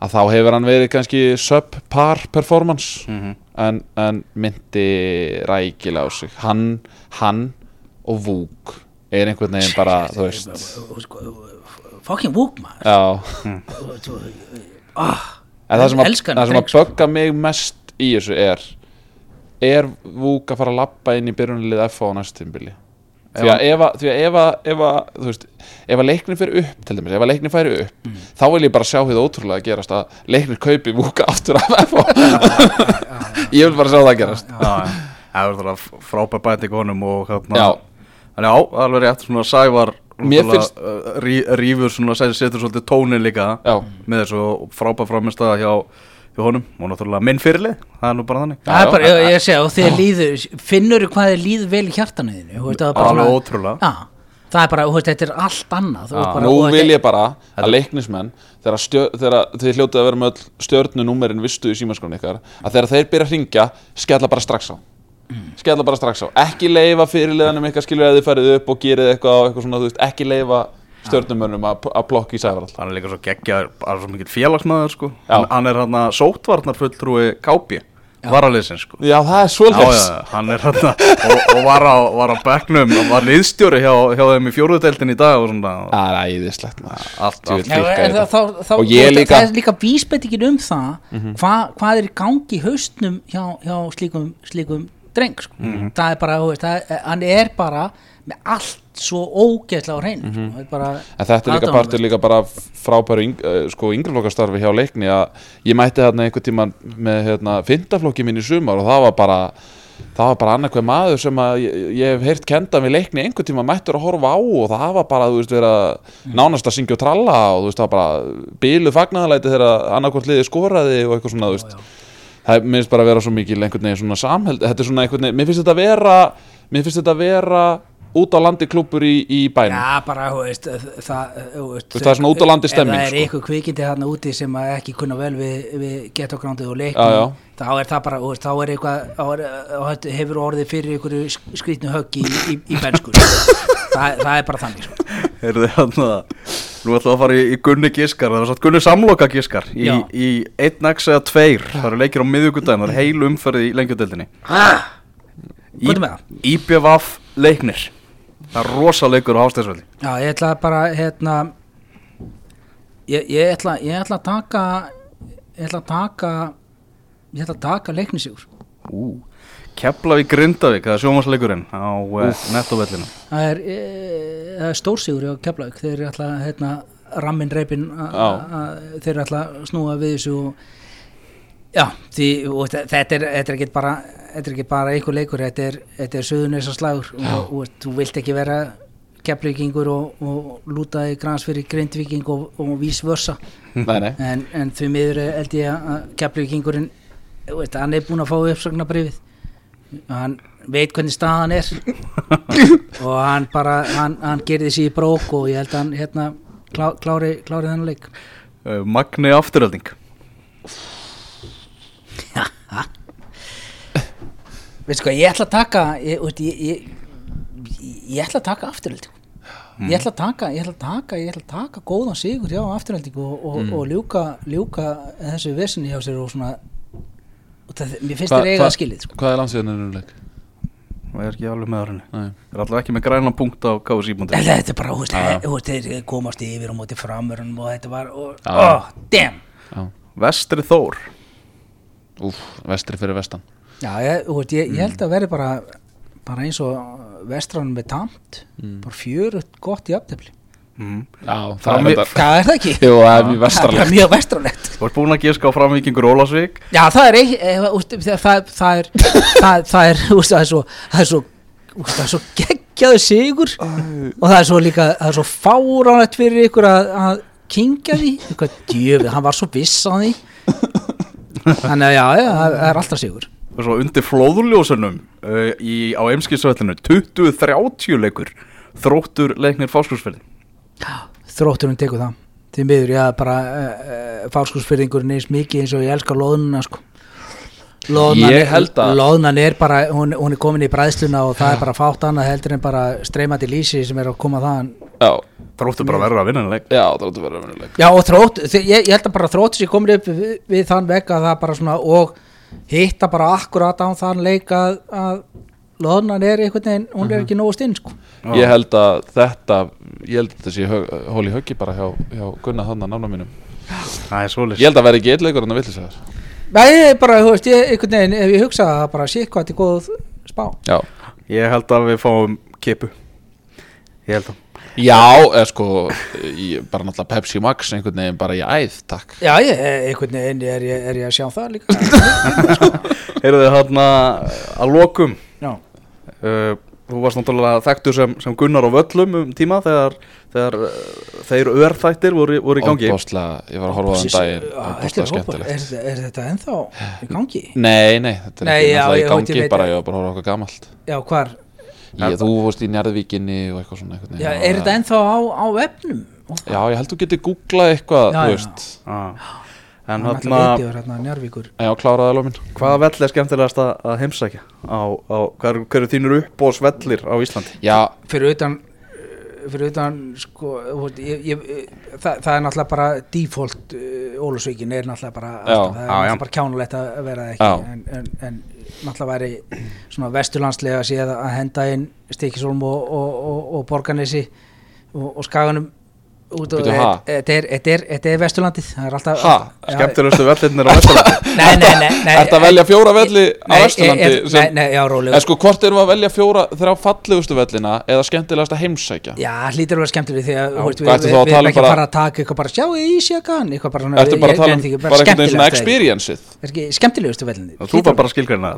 Speaker 2: að þá hefur hann verið kannski subpar performance. Mm -hmm. en, en myndi rækilega á sig. Hann, hann og Vúk er einhvern veginn bara, þú veist
Speaker 3: fucking Wook maður.
Speaker 2: Ah, það sem að, það sem að bögga mig mest í þessu er er Wook að fara að lappa inn í byrjunalið FH á næstu tímbili því að ef að, ef að, ef að þú veist, ef að leiknin fyrir upp til dæmis, ef að leiknin færi upp mm. þá vil ég bara sjá því það ótrúlega að gerast að leiknin kaupi Wook aftur af FH ég vil bara sjá það að gerast
Speaker 1: það er frábær bæti konum og hérna þannig á, alveg rétt, svona sævar finnst... Uh, rí, rífur svona, setur svolítið tónin líka Já. með þessu frábæð frámest að hjá, hjá honum. Og náttúrulega minn fyrirlið, það er nú bara þannig.
Speaker 3: Það er bara, ég, ég segja, og þegar líður finnur þú hvað þið líður vel í hjartanuðinu
Speaker 1: alveg ótrúlega.
Speaker 3: Já, það er bara, veist, þetta er allt annað.
Speaker 2: Bara, nú vil ég bara að leiknismenn þegar þið hljótið að vera með stjórnunúmerin vistu í símaskónu ykkar að þegar þeir byrja að ringja skella bara strax á mm. skella bara strax á. Ekki leifa fyrirleðanum eitthvað skilur að þið farið upp og gerið eitthvað, eitthvað svona, veist, ekki leifa stjórnumörnum að plokka í sæfarall
Speaker 1: hann er líka svo geggjar, hann er svo mikið félagsmaður sko. hann er hann að sótvarnar fulltrúi kápi varaliðsins sko.
Speaker 2: já það er svolítið
Speaker 1: hann er hann að og, og var á, á begnum og var liðstjóri hjá, hjá þeim í fjóruðdeldin í dag og svona.
Speaker 2: Það er æðislegt
Speaker 1: allt, allt. Já,
Speaker 3: þá, þá, og líka, það er líka vísbettingin um það mm -hmm. hva, hvað er gangi haustnum hjá, hjá slíkum, slíkum dreng sko. mm -hmm. það er bara, veist, það, hann er bara með allt svo ógeðslega á hreinu mm -hmm. sko.
Speaker 2: Mhm. þetta er líka partur líka bara frábæru yng, uh, sko, yngreflokkastarfi hjá leikni að ég mætti hérna einhvern tíma með hérna, fintaflokki mín í sumar og það var bara það var bara annarkveð maður sem að ég, ég hef heyrt kenda við leikni einhvern tíma mættur að horfa á og það var bara, þú veist, vera mm. nánast að syngja og tralla og þú veist, það var bara bíluð fagnæðalæti þegar annarkvæmt liði skoraði og eitthvað svona, þú veist það minnst bara að vera svo mikil einhvern veginn svona samheld þetta er svona einhvern veginn, mér finnst þetta að vera mér finnst þetta að vera út á landi klúpur í, í bænum.
Speaker 3: Já, bara, þú veist það,
Speaker 2: veist, það er svona út á landi stemming
Speaker 3: Það er sko. eitthvað kvikindi þarna úti sem ekki kunna vel við, við getográndið og leikni þá er það bara, veist, þá er eitthvað þá hefur orðið fyrir einhverju skrítnu högg í, í, í bensku það, það er bara þannig
Speaker 1: Er þið hann að Nú ætlum við að fara í, í Gunni Gískar, það var satt Gunni Samloka Gískar í, í 1x eða 2, það eru leikir á miðugudagin, það er heil umferði í lengjudeldinni. Íbjöfaf leiknir, það er rosa leikur á ástæðsveldi.
Speaker 3: Já, ég ætla bara, hérna, ég, ég, ætla, ég ætla að taka, ég ætla að taka, ég ætla að taka leiknisjúr.
Speaker 1: Ú. Keflavík Grindavík, það er sjómasleikurinn á uh, nettovellinu
Speaker 3: Það er, e, er stórsígur á Keflavík. Þeir eru alltaf hérna, rammin reypin þeir eru alltaf snúa við þessu og, já, því, og þetta er, er ekki bara þetta er ekki bara einhver leikur þetta er, er söðunesa slagur. Og, og þú vilt ekki vera keflavíkingur og, og lúta í grans fyrir grindviking og vís vörsa en, en því miður held ég að keflavíkingurinn hann er búin að fá uppsagnabrifið hann veit hvernig staðan er. Og hann bara hann, hann gerði sér í brók og ég held að hann hérna klá, klári, klári þennan leik.
Speaker 1: Uh, Magni afturölding
Speaker 3: veistu hvað, ég ætla að taka ég, ég, ég, ég ætla að taka afturölding ég ætla að taka ég ætla að taka, ég ætla að taka góðan sigur hjá afturölding og, og, og ljúka, ljúka þessu vesinni hjá sér og svona það, mér finnst þér eiga að skilið sko.
Speaker 2: Hvað er landsliðinu leik?
Speaker 1: og er ekki alveg með árinni
Speaker 2: Nei.
Speaker 1: er alltaf ekki með græna punkt á
Speaker 3: En þetta er bara, þú veist, þeir komast yfir og móti framörun og þetta var, og, oh, damn.
Speaker 2: Já.
Speaker 1: Vestri Þór.
Speaker 2: Úf, vestri fyrir vestan.
Speaker 3: Já, ég, veist, ég, ég held að verði bara bara eins og vestranum með tamt. Bara fjörutt gott í aftöfli
Speaker 1: mm.
Speaker 2: Já, það er
Speaker 3: Hvað er það ekki?
Speaker 2: Jú, það er mjög
Speaker 3: Það er
Speaker 2: vestralegt
Speaker 1: Þú ert búin að geska á framvíkingur Ólasvík
Speaker 3: Já, það er eh, það, það, það er það, það er, það er svo það er svo, það svo geggjaðu sigur. Og það er svo líka það er svo fáránlegt fyrir ykkur að, að kingja því, eitthvað djöfið hann var svo viss á því. Þannig að já, já, það er alltaf sigur.
Speaker 1: Og svo undir flóðuljósunum uh, í, á Eimskilsvöllinu 20-30 leikur þróttur leiknir fáskursferði
Speaker 3: þrótturinn tekur það. Því miður, já, bara uh, uh, fárskursfyrðingurinn eins mikið eins og ég elska loðnuna sko. Loðnan,
Speaker 2: Ég held að-
Speaker 3: loðnan er bara, hún, hún er komin í bræðsluna og það er bara fátt annað heldur en bara streymandi lýsi sem er að koma þaðan.
Speaker 2: Já,
Speaker 1: þróttur bara verður að vinna þennan leik.
Speaker 2: Já, það áttu að vera venuleik
Speaker 3: Já og þrótt, þi- ég, ég held að bara þrótt sér komin upp við, við þann veg að það bara svona og hitta bara akkurat á þann leik að, að loðnan er einhvern veginn, hún er ekki nógu stinn sko.
Speaker 2: Ég held að þetta Ég held að þetta sé hög, hól í höggi bara hjá, hjá Gunnar þannig nána mínum.
Speaker 1: Það svoleiðis.
Speaker 2: Ég held að vera ekki eitt leikur en að villisæðar
Speaker 3: Nei, ég er bara, þú veist, ég, einhvern veginn ef ég hugsa það bara sé hvað þetta er góð spá.
Speaker 2: Já,
Speaker 1: ég held að við fáum kipu. Ég held að.
Speaker 2: Já eða sko ég, bara náttúrulega Pepsi Max einhvern veginn bara í æð, takk.
Speaker 3: Já, ég, einhvern veginn er, ég- er ég að sjá það líka.
Speaker 1: Heyrðu þið hérna að lokum uh, þú varst náttúrulega þekktur sem, sem Gunnar á völlum um tíma þegar, þegar uh, þeir örþættir voru, voru í gangi.
Speaker 2: Óbáslega, ég var að horfa á þann daginn.
Speaker 3: Er, hópa,
Speaker 2: skemmtilegt.
Speaker 3: er, er þetta ennþá í gangi?
Speaker 2: Nei, nei, þetta er
Speaker 3: Nei,
Speaker 2: ekki
Speaker 3: já, ég-
Speaker 2: í
Speaker 3: ég
Speaker 2: gangi
Speaker 3: veit
Speaker 2: bara
Speaker 3: að-
Speaker 2: ég var bara að horfa á okkar gamalt.
Speaker 3: Já, hvar?
Speaker 2: ég, Þú fórst í Njarðvíkinni og eitthvað svona einhvern
Speaker 3: Já, er þetta ennþá á, á vefnum?
Speaker 2: Já, ég held þú getur googlað eitthvað,
Speaker 3: Já,
Speaker 1: en
Speaker 3: Hann
Speaker 1: hérna
Speaker 3: hérna Njarvíkur
Speaker 2: Já, kláraði alveg minn.
Speaker 1: Hvaða vell er skemmtilegast að, heimsækja? Á, á hver, hver er þínur uppbóðsvellir á Íslandi?
Speaker 2: Já,
Speaker 3: Fyrir utan fyrir utan sko, ég, ég, það, það er náttúrulega bara default uh, Ólusvíkin er náttúrulega bara
Speaker 2: Já.
Speaker 3: alltaf, það er
Speaker 1: já.
Speaker 3: náttúrulega bara kjánulegt að vera það ekki. En, en, en náttúrulega væri svona vesturlandslega að séð að henda inn Stikisólm og, og, og, og Borganesi og, og Skaganum þetta er, þetta er, þetta er vesturlandið það er alltaf
Speaker 2: Ha?
Speaker 1: Skemmtilegustu vellirnir á Vesturlandi?
Speaker 3: Nei, nei, nei, nei.
Speaker 2: Ertu að velja fjóra velli á Vesturlandi
Speaker 3: Nei, nei, já, rólega
Speaker 2: En sko, hvort erum við að velja fjóra þrjá fallegustu vellina eða skemmtilegast að heimsækja?
Speaker 3: Já, hlýtur að vera skemmtileg því að við, erum
Speaker 2: um
Speaker 3: ekki að
Speaker 2: bara-
Speaker 3: fara að taka eitthvað bara sjáu í bara svona
Speaker 2: Ertu bara að tala um bara einhvern veginn svona experience-ið?
Speaker 3: er skemmtilegustu vellinni
Speaker 1: þú bara bara skilgreina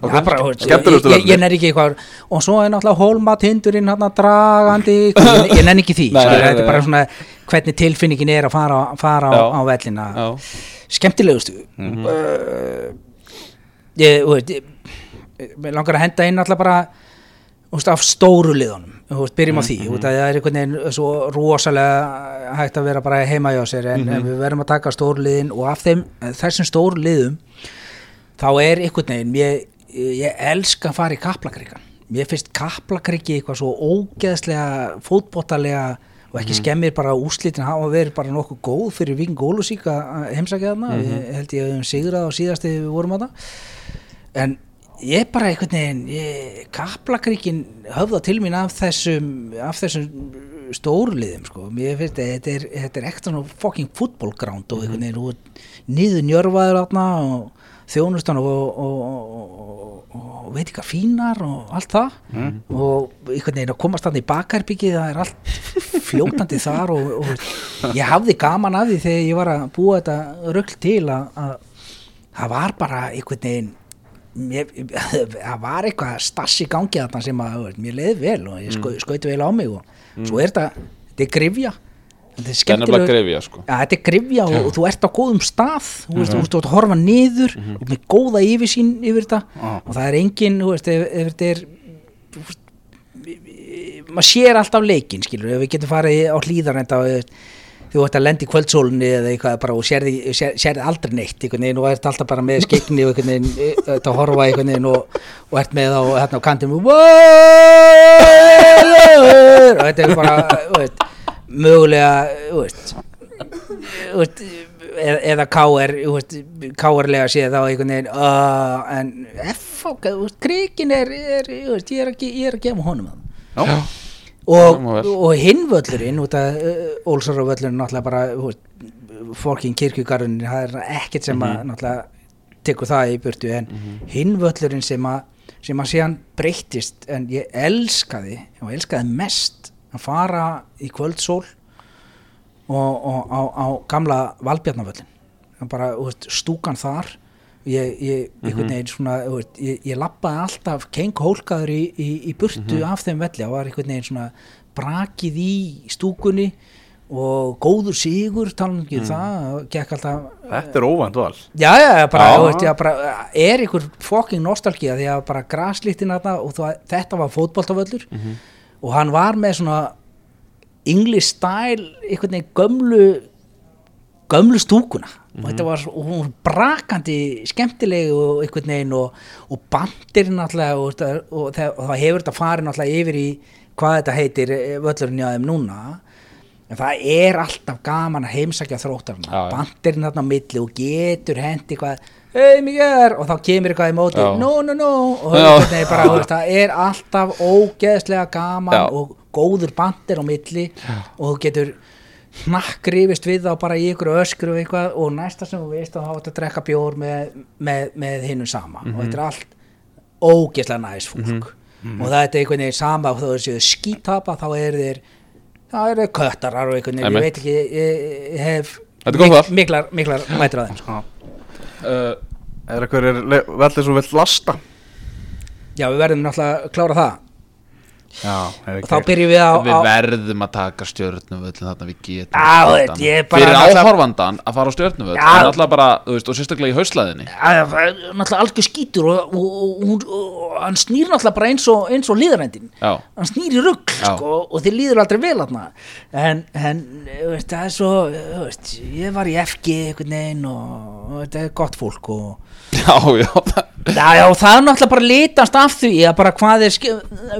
Speaker 1: skemmtilegustu
Speaker 3: ég, ég, ég er ég, ég er hvernig tilfinningin er að fara, fara á, á vellina.
Speaker 2: Já,
Speaker 3: skemmtilegustu.
Speaker 2: Mhm.
Speaker 3: uh, ég, veist ég, mig langar að henda inn alltaf bara veist, af stóru liðunum. Veist, byrjum á því, mm það er einhvern veginn svo rosalega hægt að vera bara heima hjá sér en, en við verðum að taka stóru liðin og af þeim, þessum stóru liðum þá er einhvern veginn ég, ég elska að fara í kaplakrikan mér finnst kaplakriki eitthvað svo ógeðslega fótbottalega og ekki skemmir bara úrslitin hafa verið bara nokkuð góð fyrir Viking Ólusík að heimsækja þarna ég held ég að við höfum sigrað á síðast þegar við vorum að það. En ég bara einhvern veginn ég, kaplakrikin höfða til mín af þessum af þessum stórliðum sko, mér finnst þetta er, þetta er ektra svona fucking football ground og einhvern veginn og niður njörfaður átna og þjónustan og, og, og, og, veit ekki hvað fínar og allt það. Og einhvern veginn að komast þannig í bakarbyggi það er allt fljótandi þar og, og ég hafði gaman af því þegar ég var að búa þetta rögl til að, að það var bara einhvern veginn það var eitthvað stass í gangi þarna sem að mér leiði vel og ég sko, skauti vel á mig og svo er þetta, þetta er grifja þetta er skemmtilega
Speaker 2: grefja, sko.
Speaker 3: Já, þetta er grifja og, og þú ert á góðum stað. Þú veist, þú veist, þú ert að horfa niður og með góða yfirsýn yfir þetta og það er engin, þú veist, ef, ef þetta er maður sér alltaf leikinn, skilur, ef við getum farið á hlýðarenda og þú ert að lendi í kvöldsólunni eða eitthvað bara og sérði, sér, sérði aldrei neitt veginn og ert alltaf bara með skikni og einhvern veginn, þetta horfa einhvern veginn og, og ert með á, hérna á kantinu og þetta er bara veit, mögulega veist, veist, eða, káer káerlega séð þá einhvern veginn uh, en F, krikin er, er ég, er að, ég er að gefa honum það
Speaker 1: Já
Speaker 3: og, og hinvöllurinn út af uh, Ólsarvöllurinn náttúrulega bara fólkin kirkjugarðin það er ekkert sem að mm -hmm. tekur það í burtu en mm -hmm. hinvöllurinn sem að sem að síðan breytist en ég elskaði og elskaði mest að fara í kvöldsól og, og á, á gamla Valbjarnavöllin bara veist, stúkan þar ég, ég, mm -hmm. svona, ég, ég lappaði alltaf kenghólkaður í, í, í burtu mm -hmm. af þeim velli og var einhvern veginn svona brakið í stúkunni og góður sigur tala um ekki mm. það
Speaker 1: Þetta er óvænt val
Speaker 3: Já, já, bara, veist, já bara, er einhver fokking nostálgíða því að bara graslítin að það og það, þetta var fótballtaföllur -hmm. Og hann var með svona English style einhvern veginn gömlu gömlu stúkuna. Mm -hmm. og þetta var hún var brakandi skemmtileg og einhvern veginn og, og bandir náttúrulega og, og, það, og hefur þetta farið náttúrulega yfir í hvað þetta heitir eh, völlurinn aðeim núna. En það er alltaf gaman að heimsækja þróttarna bandirinn þarna á milli og getur hendi hvað hei mig er og þá kemur eitthvað í móti Já. no no no og nei, bara, veist, það er alltaf ógeðslega gaman Já. og góður bandir á milli og þú getur hnakkrifist við þá bara í ykkur öskru og eitthvað og næsta sem þú veist þá hátt að drekka bjór með, með, með hinnum sama mm -hmm. og þetta er allt ógeðslega næst fólk mm -hmm. og það er einhvern veginn sama og er þessi skítapa þá er þeir þá er þeir köttarar og einhvern veginn ég veit ekki, ég, ég hef mik miklar, miklar mætur að þeim sko.
Speaker 1: Uh, Er eitthvað veldur sem vill lasta?
Speaker 3: Já við verðum náttúrulega að klára það
Speaker 1: Já,
Speaker 3: þá byrjum við á
Speaker 2: við verðum að taka stjórnuvöld þannig að við getum fyrir áhorfandan að fara á stjórnuvöld en alltaf bara, þú veist, og sérstaklega í hauslæðinni.
Speaker 3: Náttúrulega algjör skýtur og, og, og, og hann snýr náttúrulega bara eins og, eins og líðarendin hann snýr í rugg sko, og þið líður aldrei vel aðna en, en veist, það er svo veist, ég var í FG og þetta er gott fólk og
Speaker 2: já, já
Speaker 3: Já, já, það er náttúrulega bara litast af því að bara hvað er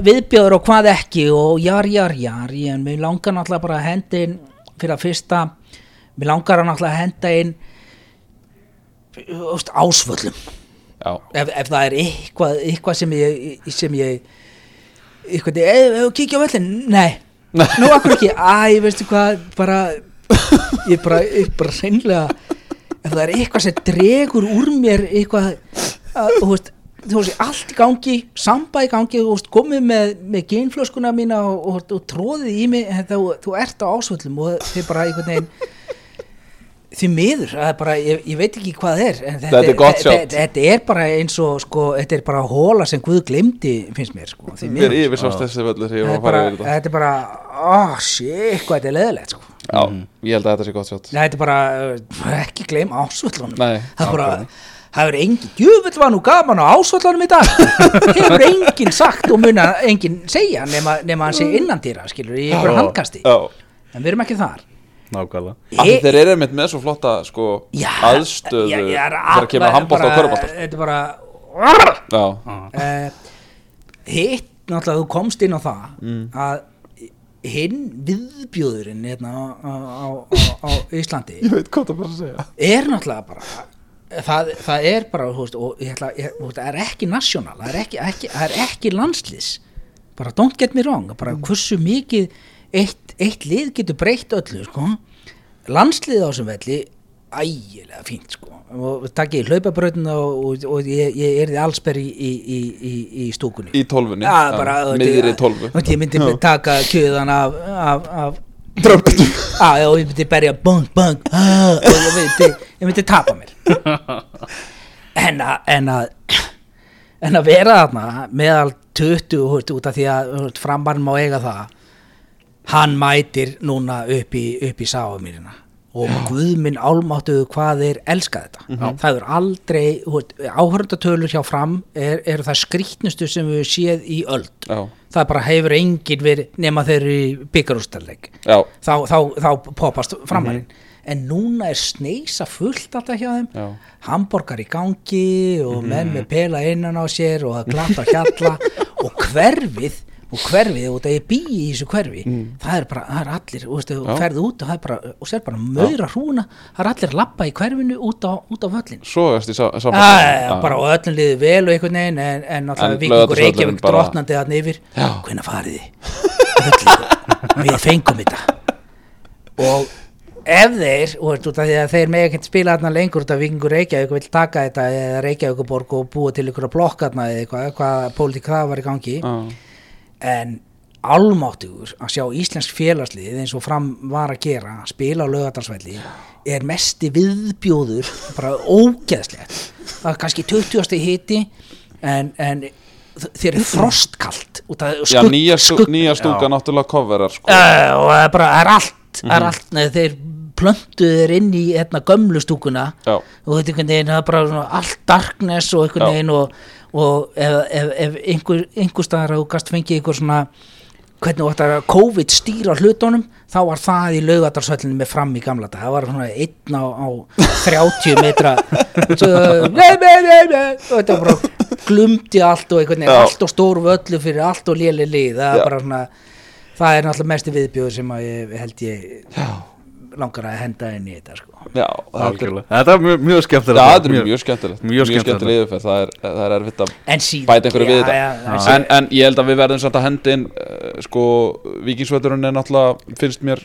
Speaker 3: viðbjöður og hvað ekki og jar, jar, jar en mér langar náttúrulega bara að henda inn fyrir að fyrsta mér langar að náttúrulega að henda inn ásvöllum. Ef, ef það er eitthvað, eitthvað sem ég sem ég eitthvað, eða kíkja á völlin nei, nú akkur ekki? Æ, veistu hvað, bara ég bara, ég bara reynlega ef það er eitthvað sem dregur úr mér eitthvað að, þú veist þú veist, allt í gangi, samba í gangi þú veist, komið með, með genflöskuna mína og, og, og tróðið í mig en þú, þú ert á ásvöldum og þið bara einhvern veginn því miður, bara, ég, ég veit ekki hvað það er
Speaker 2: þetta, þetta er gott sjátt.
Speaker 3: þetta er bara eins og, sko, þetta er bara hóla sem Guð glimti, finnst mér sko,
Speaker 2: yfirsást þessi völdur
Speaker 3: þetta er bara, oh shit hvað þetta er leðilegt, sko
Speaker 2: já, mm. ég held að þetta sé gott sjátt
Speaker 3: þetta er bara, uh, ekki gleym ásvöldunum það er bara það hefur engin, jöfnveld var nú gaman á ásvallanum í dag. Hefur engin sagt og mun að engin segja nema, nema hann sé innandýra skilur í einhver handkasti. en við erum ekki þar.
Speaker 1: Nákvæmlega.
Speaker 2: E þeir eru með með svo flotta sko, já, aðstöðu já, já, þegar kemur að handbóta og körubóta
Speaker 3: þetta er bara uh, hitt náttúrulega þú komst inn á það mm. að hinn viðbjóðurinn hérna á, á, á, á Íslandi er náttúrulega bara það, það er bara veist, og ætla, ég, það er ekki nasjónal það er ekki, ekki, það er ekki landslýs bara don't get me wrong bara hversu mikið eitt, eitt lið getur breytt öllu sko. landslýð á þessum velli ægilega fínt sko. Og takk ég hlaupabröðuna og, og, og ég, ég erði allsberg í, í, í, í stúkunni.
Speaker 2: Í tólfunni, ja, miðri tólfu.
Speaker 3: ég myndi taka kjöðan af, af, af ah, og ég myndi berja bang bang ah, og ég myndi, ég myndi tapa mér. En að en að, en að vera þarna meðal 20 húrt, út af því að frambarn má eiga það hann mætir núna upp í, upp í sáumýrina og guðminn álmáttuðu hvað þeir elska þetta.
Speaker 1: Mhm.
Speaker 3: það er aldrei, áhörndatölur hjá fram er, eru það skrýtnustu sem við séð í öld.
Speaker 2: Já,
Speaker 3: það bara hefur engin verið nema þeir eru í byggarústarleik þá, þá, þá popast framarinn en núna er sneisa fullt alltaf hjá þeim.
Speaker 2: Já.
Speaker 3: hambúrgar í gangi og menn með pela innan á sér og það glatt á hjalla. Og hverfið og hverfið, og það er bí í þessu hverfi það er bara, það er allir og þú
Speaker 2: Já.
Speaker 3: ferði út og það er bara, og sér bara maura hrúna, það er allir lappa í hverfinu út á, út á völlin
Speaker 2: Svo erst í sa-
Speaker 3: Já,
Speaker 2: samband
Speaker 3: bara og öllum liði vel og einhvern veginn en, en náttúrulega vikingur Reykjavík drotnandi þarna yfir.
Speaker 2: Já.
Speaker 3: hvenær farið þið? Völlin, við fengum þetta. Og ef þeir og því þeir með ekkert spila þarna lengur út af vikingur Reykjavík vil taka þetta eða Reykjavíkuborg og búa til ykkur að blokka þarna eða eitthvað, hvað pólitík það var í gangi
Speaker 2: Já,
Speaker 3: en almáttugur að sjá íslensk félagslið eins og fram var að gera spila á lögadalsvelli er mesti viðbjóður bara ógeðslegt það er kannski 20. hiti en, en þér er frostkalt
Speaker 2: já nýja, stú, nýja stúka náttúrulega coverar sko.
Speaker 3: uh, og það er bara, það er allt
Speaker 2: Mhm.
Speaker 3: er allt, neð, þeir plöntuðu þeir inn í hérna, gömlu stúkuna
Speaker 2: Já,
Speaker 3: og þetta er bara svona allt darkness og einhvern
Speaker 2: Já.
Speaker 3: veginn og, og ef, ef, ef einhver, einhver staðar að þú gast fengið einhver svona hvernig ætti að COVID stýra hlutunum þá var það í laugadarsvöllinu með fram í gamla það var svona einn á, á 30 metra. Og þetta bara glumdi allt og einhvern veginn allt og stór völlu fyrir allt og léli lið, það svona það er náttúrulega mesti viðbjóður sem að ég held ég
Speaker 2: já,
Speaker 3: langar að henda inn í þetta sko.
Speaker 2: já þetta er.
Speaker 1: Þetta er mjög, mjög skemmtilegt
Speaker 2: já, þetta er mjög skemmtilegt
Speaker 1: mjög skemmtilegt.
Speaker 2: skemmtileg yfirferð, það er, það er erfitt að
Speaker 3: en síðan
Speaker 2: bæta einhverju við
Speaker 3: Já,
Speaker 2: þetta
Speaker 3: já, já,
Speaker 2: en, en ég held að við verðum samt að hendi inn uh, sko, vikingsvöldurinn er náttúrulega finnst mér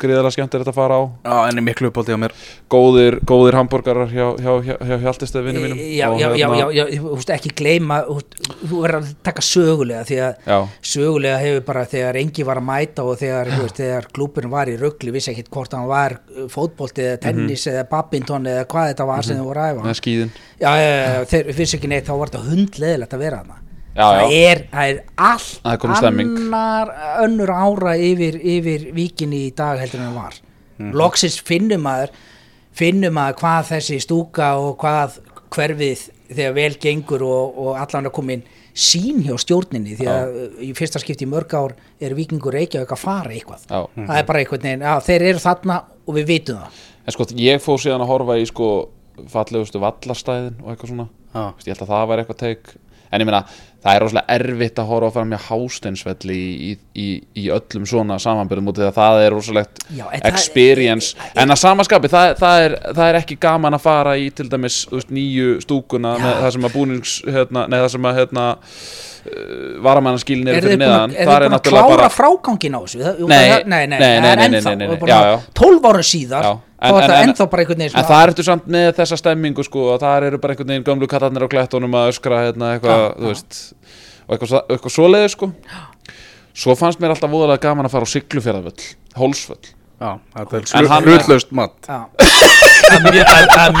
Speaker 2: gríðarlega skemmtilegt að fara á.
Speaker 1: Já, en er miklu uppáldi á mér.
Speaker 2: Góðir, góðir hambúrgarar hjá, hjá, hjá, hjá Hjaltistæð vinnu mínum
Speaker 3: já, já, já,
Speaker 2: hérna-
Speaker 3: já, já, þú veist ekki gleyma þú þú verður að taka sögulega því að
Speaker 2: já,
Speaker 3: sögulega hefur bara þegar engi var að mæta og þegar, þú veist, þegar klúburinn var í ruggli vissi ekkit hvort hann var uh, fótbolti eða tennis eða badminton eða hvað þetta var sem þau voru að æfa.
Speaker 2: Með skíðin.
Speaker 3: Já, já, já, já, þeir vissi ekki neitt þá var þetta hundleðilegt að vera þarna
Speaker 2: Já,
Speaker 3: það,
Speaker 2: já.
Speaker 3: Er, það er allt
Speaker 2: Það er stemming.
Speaker 3: annar önnur ára yfir, yfir víkinni í dag heldur en það var
Speaker 2: Mhm.
Speaker 3: loksins finnum maður finnum maður hvað þessi stúka og hvað hverfið þegar vel gengur og, og allan að komin sín hjá stjórninni því að uh, í fyrsta skipti í mörg ár er vikingur Reykjavík að fara eitthvað
Speaker 2: já.
Speaker 3: það er bara einhvern veginn, já þeir eru þarna og við vitum það
Speaker 2: en sko ég fór síðan að horfa í sko fallegustu vallastæðin og eitthvað svona
Speaker 1: Já.
Speaker 2: Ég held að það væri eitthvað teik en ég meina það er rosalega erfitt að horfa fara með hásteinsvelli í, í, í, í öllum svona samanbyrðum út að það er rosalegt
Speaker 3: Já, en það-
Speaker 2: experience. En að samaskapi það, það, er, það er ekki gaman að fara í til dæmis veist, nýju stúkuna með það sem að búnings hérna, nei það sem að hérna, uh, varamannaskílin eru
Speaker 3: Er
Speaker 2: fyrir neðan.
Speaker 3: er þið búin að klára frágangin á þessu?
Speaker 2: Nei,
Speaker 3: það- nei, nei,
Speaker 2: nei,
Speaker 3: það
Speaker 2: nei,
Speaker 3: er ennþá
Speaker 2: nei, nei, nei,
Speaker 3: og
Speaker 2: já,
Speaker 3: bara
Speaker 2: já.
Speaker 3: 12 ára síðar.
Speaker 2: Já,
Speaker 3: er bara einhvern veginn
Speaker 2: en það ertu samt með þessa stemmingu sko, að það eru bara einhvern veginn gömlu kallarnir á klettunum að öskra hérna eitthvað, og eitthvað, svo- eitthvað svoleiði sko. Svo fannst mér alltaf voðalega gaman að fara á Siglufjörðavöll, Hólsvöll
Speaker 1: Já, þetta er hlutlaust mat.
Speaker 3: Það er mjög, það- það er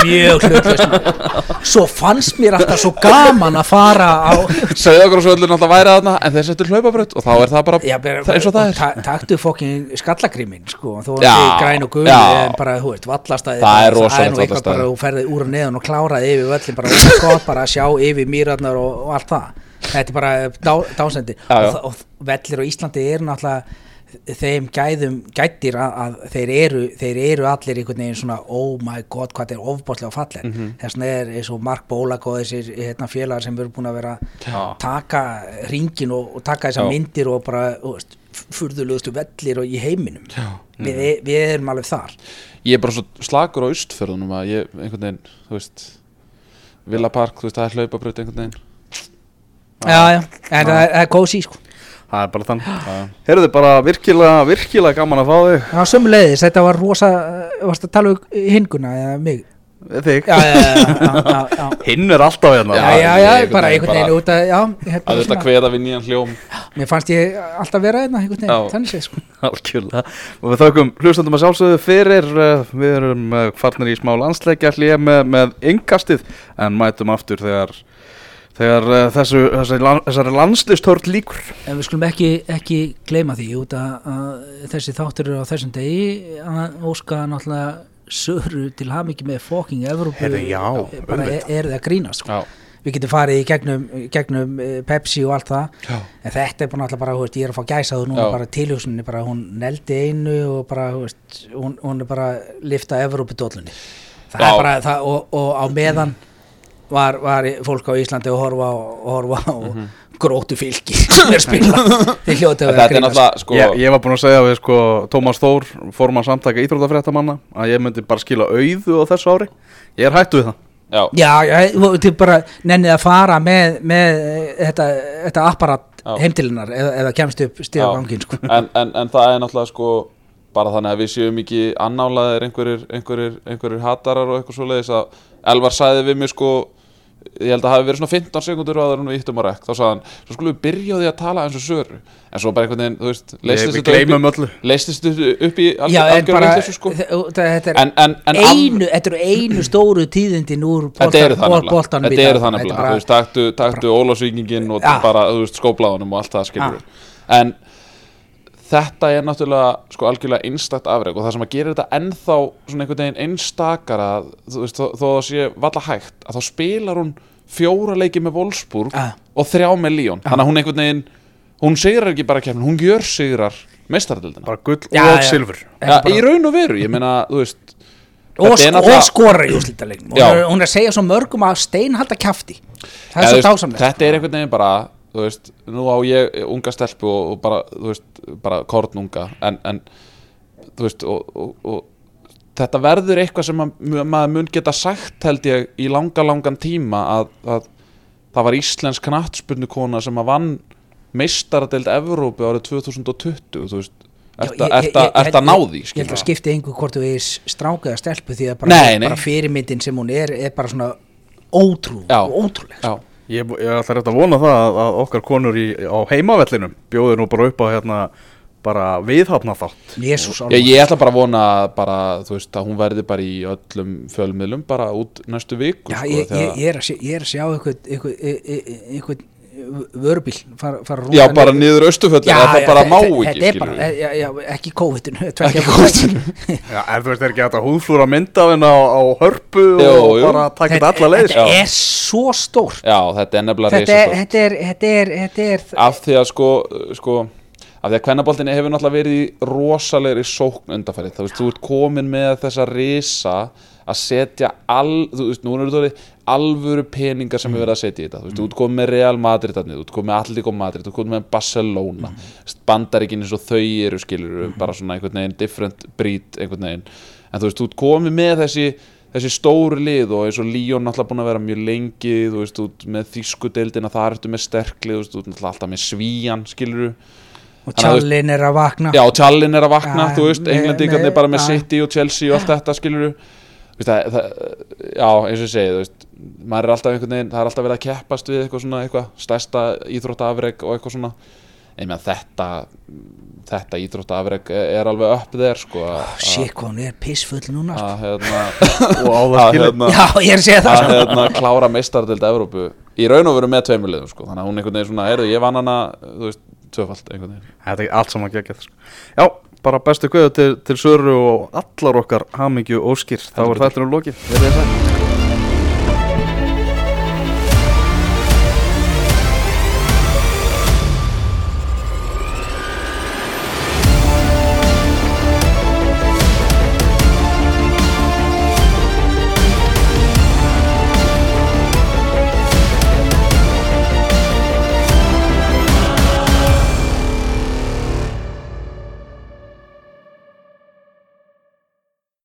Speaker 3: hlutlaust svo fannst mér alltaf svo gaman að fara á
Speaker 2: segðu okkur á svöllun alltaf væri þarna en þeir settur hlaupabrödd og þá er það bara
Speaker 3: Já, bara,
Speaker 2: það er eins og það er.
Speaker 3: ta taktu fokkin skallagrímin sko, þú
Speaker 2: Já,
Speaker 3: veist græn og en bara, þú veist, vallastæði
Speaker 2: Það er rosalegt
Speaker 3: nú eitthvað
Speaker 2: vallastaði.
Speaker 3: bara, þú ferði úr og neðan og kláraði yfir völlin bara, það er gott bara að sjá yfir mýrarnar og, og allt það. Þetta er bara dá, dásendi
Speaker 2: Já, já.
Speaker 3: og, þa- og vellir á Íslandi eru náttúrulega þeim gæðum gættir að, að þeir, eru, þeir eru allir einhvern veginn svona oh my god hvað er ofbáslega falleg mm. -hmm. þess vegna er eins og Mark Bólak og þessir hérna, félagar sem eru búin að vera
Speaker 1: Já.
Speaker 3: taka ringin og, og taka þessar
Speaker 2: Já.
Speaker 3: myndir og bara furðulegustu vellir og í heiminum
Speaker 2: Já.
Speaker 3: við, við erum alveg þar
Speaker 2: ég er bara svo slagur á austfjörðunum að ég einhvern veginn, þú veist Villa Park, þú veist, það er hlaupabrödd einhvern veginn
Speaker 3: já, já, en það er, er kósi sko.
Speaker 1: Það er bara þannig Heyrðu bara virkilega, virkilega gaman að fá þig.
Speaker 3: Já, sömulegðis, þetta var rosa varst að tala um hinguna eða mig?
Speaker 1: Þig.
Speaker 3: Já, já, já, já, já, já.
Speaker 1: Hinn er alltaf hérna.
Speaker 3: Já, já, já, bara einhvern veginn út að, hef
Speaker 2: að þetta kveða við nýjan hljóm.
Speaker 3: Mér fannst ég alltaf vera einna, einhvern veginn, þannig séð, sko.
Speaker 1: Algjörlega. Og við þaukum hlustandum að sjálfsögðu fyrir uh, Við erum uh, farnir í smá landsleikja með, með yngastið En mætum aftur þegar þegar uh, þessu, þessari, þessari landslistörn líkur
Speaker 3: en við skulum ekki, ekki gleyma því út að, að þessi þáttur eru á þessum degi að óska náttúrulega söru til hafmyggi með fokking Evrópu
Speaker 1: Heyrðu, já,
Speaker 3: bara
Speaker 1: auðvitað.
Speaker 3: er, er það grínast sko.
Speaker 2: Já,
Speaker 3: við getum farið í gegnum, gegnum eh, Pepsi og allt það
Speaker 2: já,
Speaker 3: en þetta er bara náttúrulega bara, þú veist, ég er að fá gæsa þú núna
Speaker 2: Já.
Speaker 3: bara tilhjóksunni, bara hún neldi einu og bara, þú veist, hún, hún er bara lifta Evrópu dóllunni það
Speaker 2: Já.
Speaker 3: er bara, það, og, og á meðan var, var fólk á Íslandi að horfa á, horfa á grótu fylki sem er spila þeir hljóti að
Speaker 2: En
Speaker 3: vera
Speaker 2: þetta er
Speaker 3: grínast.
Speaker 2: náttúrulega sko
Speaker 1: ég, ég var búin að segja við sko Tómas Þór formann samtaka íþróttafréttamanna að ég myndi bara skila auðu á þessu ári. Ég er hættu við það.
Speaker 2: Já,
Speaker 3: Já, þú bara nennið að fara með, með eh, þetta, þetta apparat heimtilinnar eða, eða kemst upp stíða gangin sko.
Speaker 2: en, en, en það er náttúrulega sko bara þannig að við séum ekki annálaðir einhverjir, einhverjir, einhverjir hatarar og eitthvað svo leiðis að Elvar sagði við mig sko ég held að það hafi verið svona 15 sekundur áður en við íttum á rekk, þá sagði hann, svo skulum við byrja á því að tala eins og söru, en svo bara einhvern veginn þú veist, leistist þetta upp, í- upp í
Speaker 3: Já, en bara
Speaker 2: sko.
Speaker 3: þe- þetta er
Speaker 2: en, en, en
Speaker 3: einu, þetta eru einu stóru tíðindin úr
Speaker 2: það
Speaker 3: í
Speaker 2: þetta eru það
Speaker 3: er
Speaker 2: nefnilega,
Speaker 3: bara-
Speaker 2: þú veist, taktu, taktu Ólafsvíkingin og
Speaker 3: Ja.
Speaker 2: bara, þú veist, skóbláðunum og allt það skilur en þetta er náttúrulega sko algjörlega einstakt afreg og það sem að gera þetta ennþá svona einhvern veginn einstakara þú veist, þó, þó það sé valla hægt að þá spilar hún fjóra leiki með Wolfsburg
Speaker 3: Ja.
Speaker 2: og þrjá með Lyon. Þannig að hún einhvern veginn, hún sigrar ekki bara kemur, hún gjör sigrar mestaradildina
Speaker 1: bara gull
Speaker 3: Já,
Speaker 1: og
Speaker 3: já.
Speaker 1: silfur.
Speaker 2: Ja, í raun og veru, ég meina, þú veist
Speaker 3: og,
Speaker 2: þetta
Speaker 3: sk
Speaker 2: náttúrulega-
Speaker 3: og skora í úslítalegnum
Speaker 2: Já.
Speaker 3: hún, er- að segja svo mörgum að steinhalda kjafti. Það
Speaker 2: Ja,
Speaker 3: er svo
Speaker 2: þú veist,
Speaker 3: dásamlega
Speaker 2: Þetta er einhvern veginn bara þú veist, nú á ég unga stelpu og, og bara, þú veist, bara kornunga en, en þú veist og, og, og þetta verður eitthvað sem að, maður mun geta sagt held ég í langa langan tíma að, að það var íslensk knattspurnukona sem að vann meistaradeild Evrópu árið 2020 þú veist, ert
Speaker 3: Já,
Speaker 2: að-
Speaker 3: ég-
Speaker 2: að- að
Speaker 3: held að skipti einhver hvort þú er stráka eða stelpu því að bara, bara fyrirmyndin sem hún er er bara svona ótrú
Speaker 2: Já.
Speaker 1: Ég, ég ætla rétt að vona það að, að okkar konur í, á heimavellinum bjóði nú bara upp á hérna bara viðhafna þátt.
Speaker 3: Jésús
Speaker 2: Ég, ég ætla bara að vona bara, veist, að hún verði bara í öllum fjölmiðlum bara út næstu viku
Speaker 3: Já,
Speaker 2: sko,
Speaker 3: ég, ég, er að sjá, ég er að sjá eitthvað, eitthvað, eitthvað, eitthvað vörubíl fara, fara að
Speaker 2: Já, bara
Speaker 3: niður. Já,
Speaker 2: það
Speaker 3: já,
Speaker 2: bara má ekki,
Speaker 3: Þetta er bara,
Speaker 2: skilur
Speaker 3: já, já, ekki COVID-inu
Speaker 2: Ekki COVID-inu.
Speaker 1: Já, en þú veist, er ekki að húðflúra mynda á, á hörpu
Speaker 2: Jú,
Speaker 1: og
Speaker 2: jú.
Speaker 1: bara taka þetta alla leið
Speaker 3: þetta
Speaker 2: Já.
Speaker 3: er svo stórt
Speaker 2: Já, þetta er nefnilega
Speaker 3: Þetta er,
Speaker 2: reisastórt
Speaker 3: þetta er, þetta er, þetta er
Speaker 2: Af því að sko, sko af því að kvennaboltinni hefur náttúrulega verið í rosalegri sókn undanfærið þú veist, þú ert komin með þessa risa að setja al, þú veist, núna eru þetta alvöru peningar sem er verið að setja í þetta. Þú veist, þú ert komin með Real Madrid þú ert komin með Atletico Madrid, komin með Barcelona. Mm. bandaríkin eins og þau eru skilur, bara svona einhvern veginn different breed einhvern veginn, en þú veist, komin með þessi þessi stóru lið og eins og Líón náttúrulega búin að vera mjög lengi þú veist, út með þýskudeildina þar ertu með sterklið, þú veist, ert náttúrulega alltaf með svíjan skilur
Speaker 3: og tjallin er að vakna.
Speaker 2: Já, Tjallin er að vakna,
Speaker 3: Já,
Speaker 2: þú veist, englendingarnir bara með
Speaker 3: já.
Speaker 2: City og Chelsea og allt þetta, skilur veist, það, það, Já, eins og ég segi, þú veist maður er alltaf einhvern veginn, það er alltaf verið að keppast við eitthvað svona, eitthvað, stærsta íþróttaafreg og eitthvað svona Ég meðan þetta þetta íþróttaafreg er alveg upp þér, sko að-
Speaker 3: Sér hvað hún er pissfull núna sko.
Speaker 2: að hérna
Speaker 1: og á það
Speaker 2: að
Speaker 1: skilur
Speaker 2: hérna
Speaker 3: Já, ég er að segja það
Speaker 2: að
Speaker 3: sko.
Speaker 2: hérna klára meistardeild Evrópu í raun og veru með tveimur liðum sko. þannig að hún einhvern veginn svona, erðu, ég vann hana þú veist, tvöfald einhvern veginn
Speaker 1: Þetta er allt saman geggjað sko. Já, bara bestu kveðu til, til Söru og allar okkar hamingju óskir. Þá er þetta nú lokið.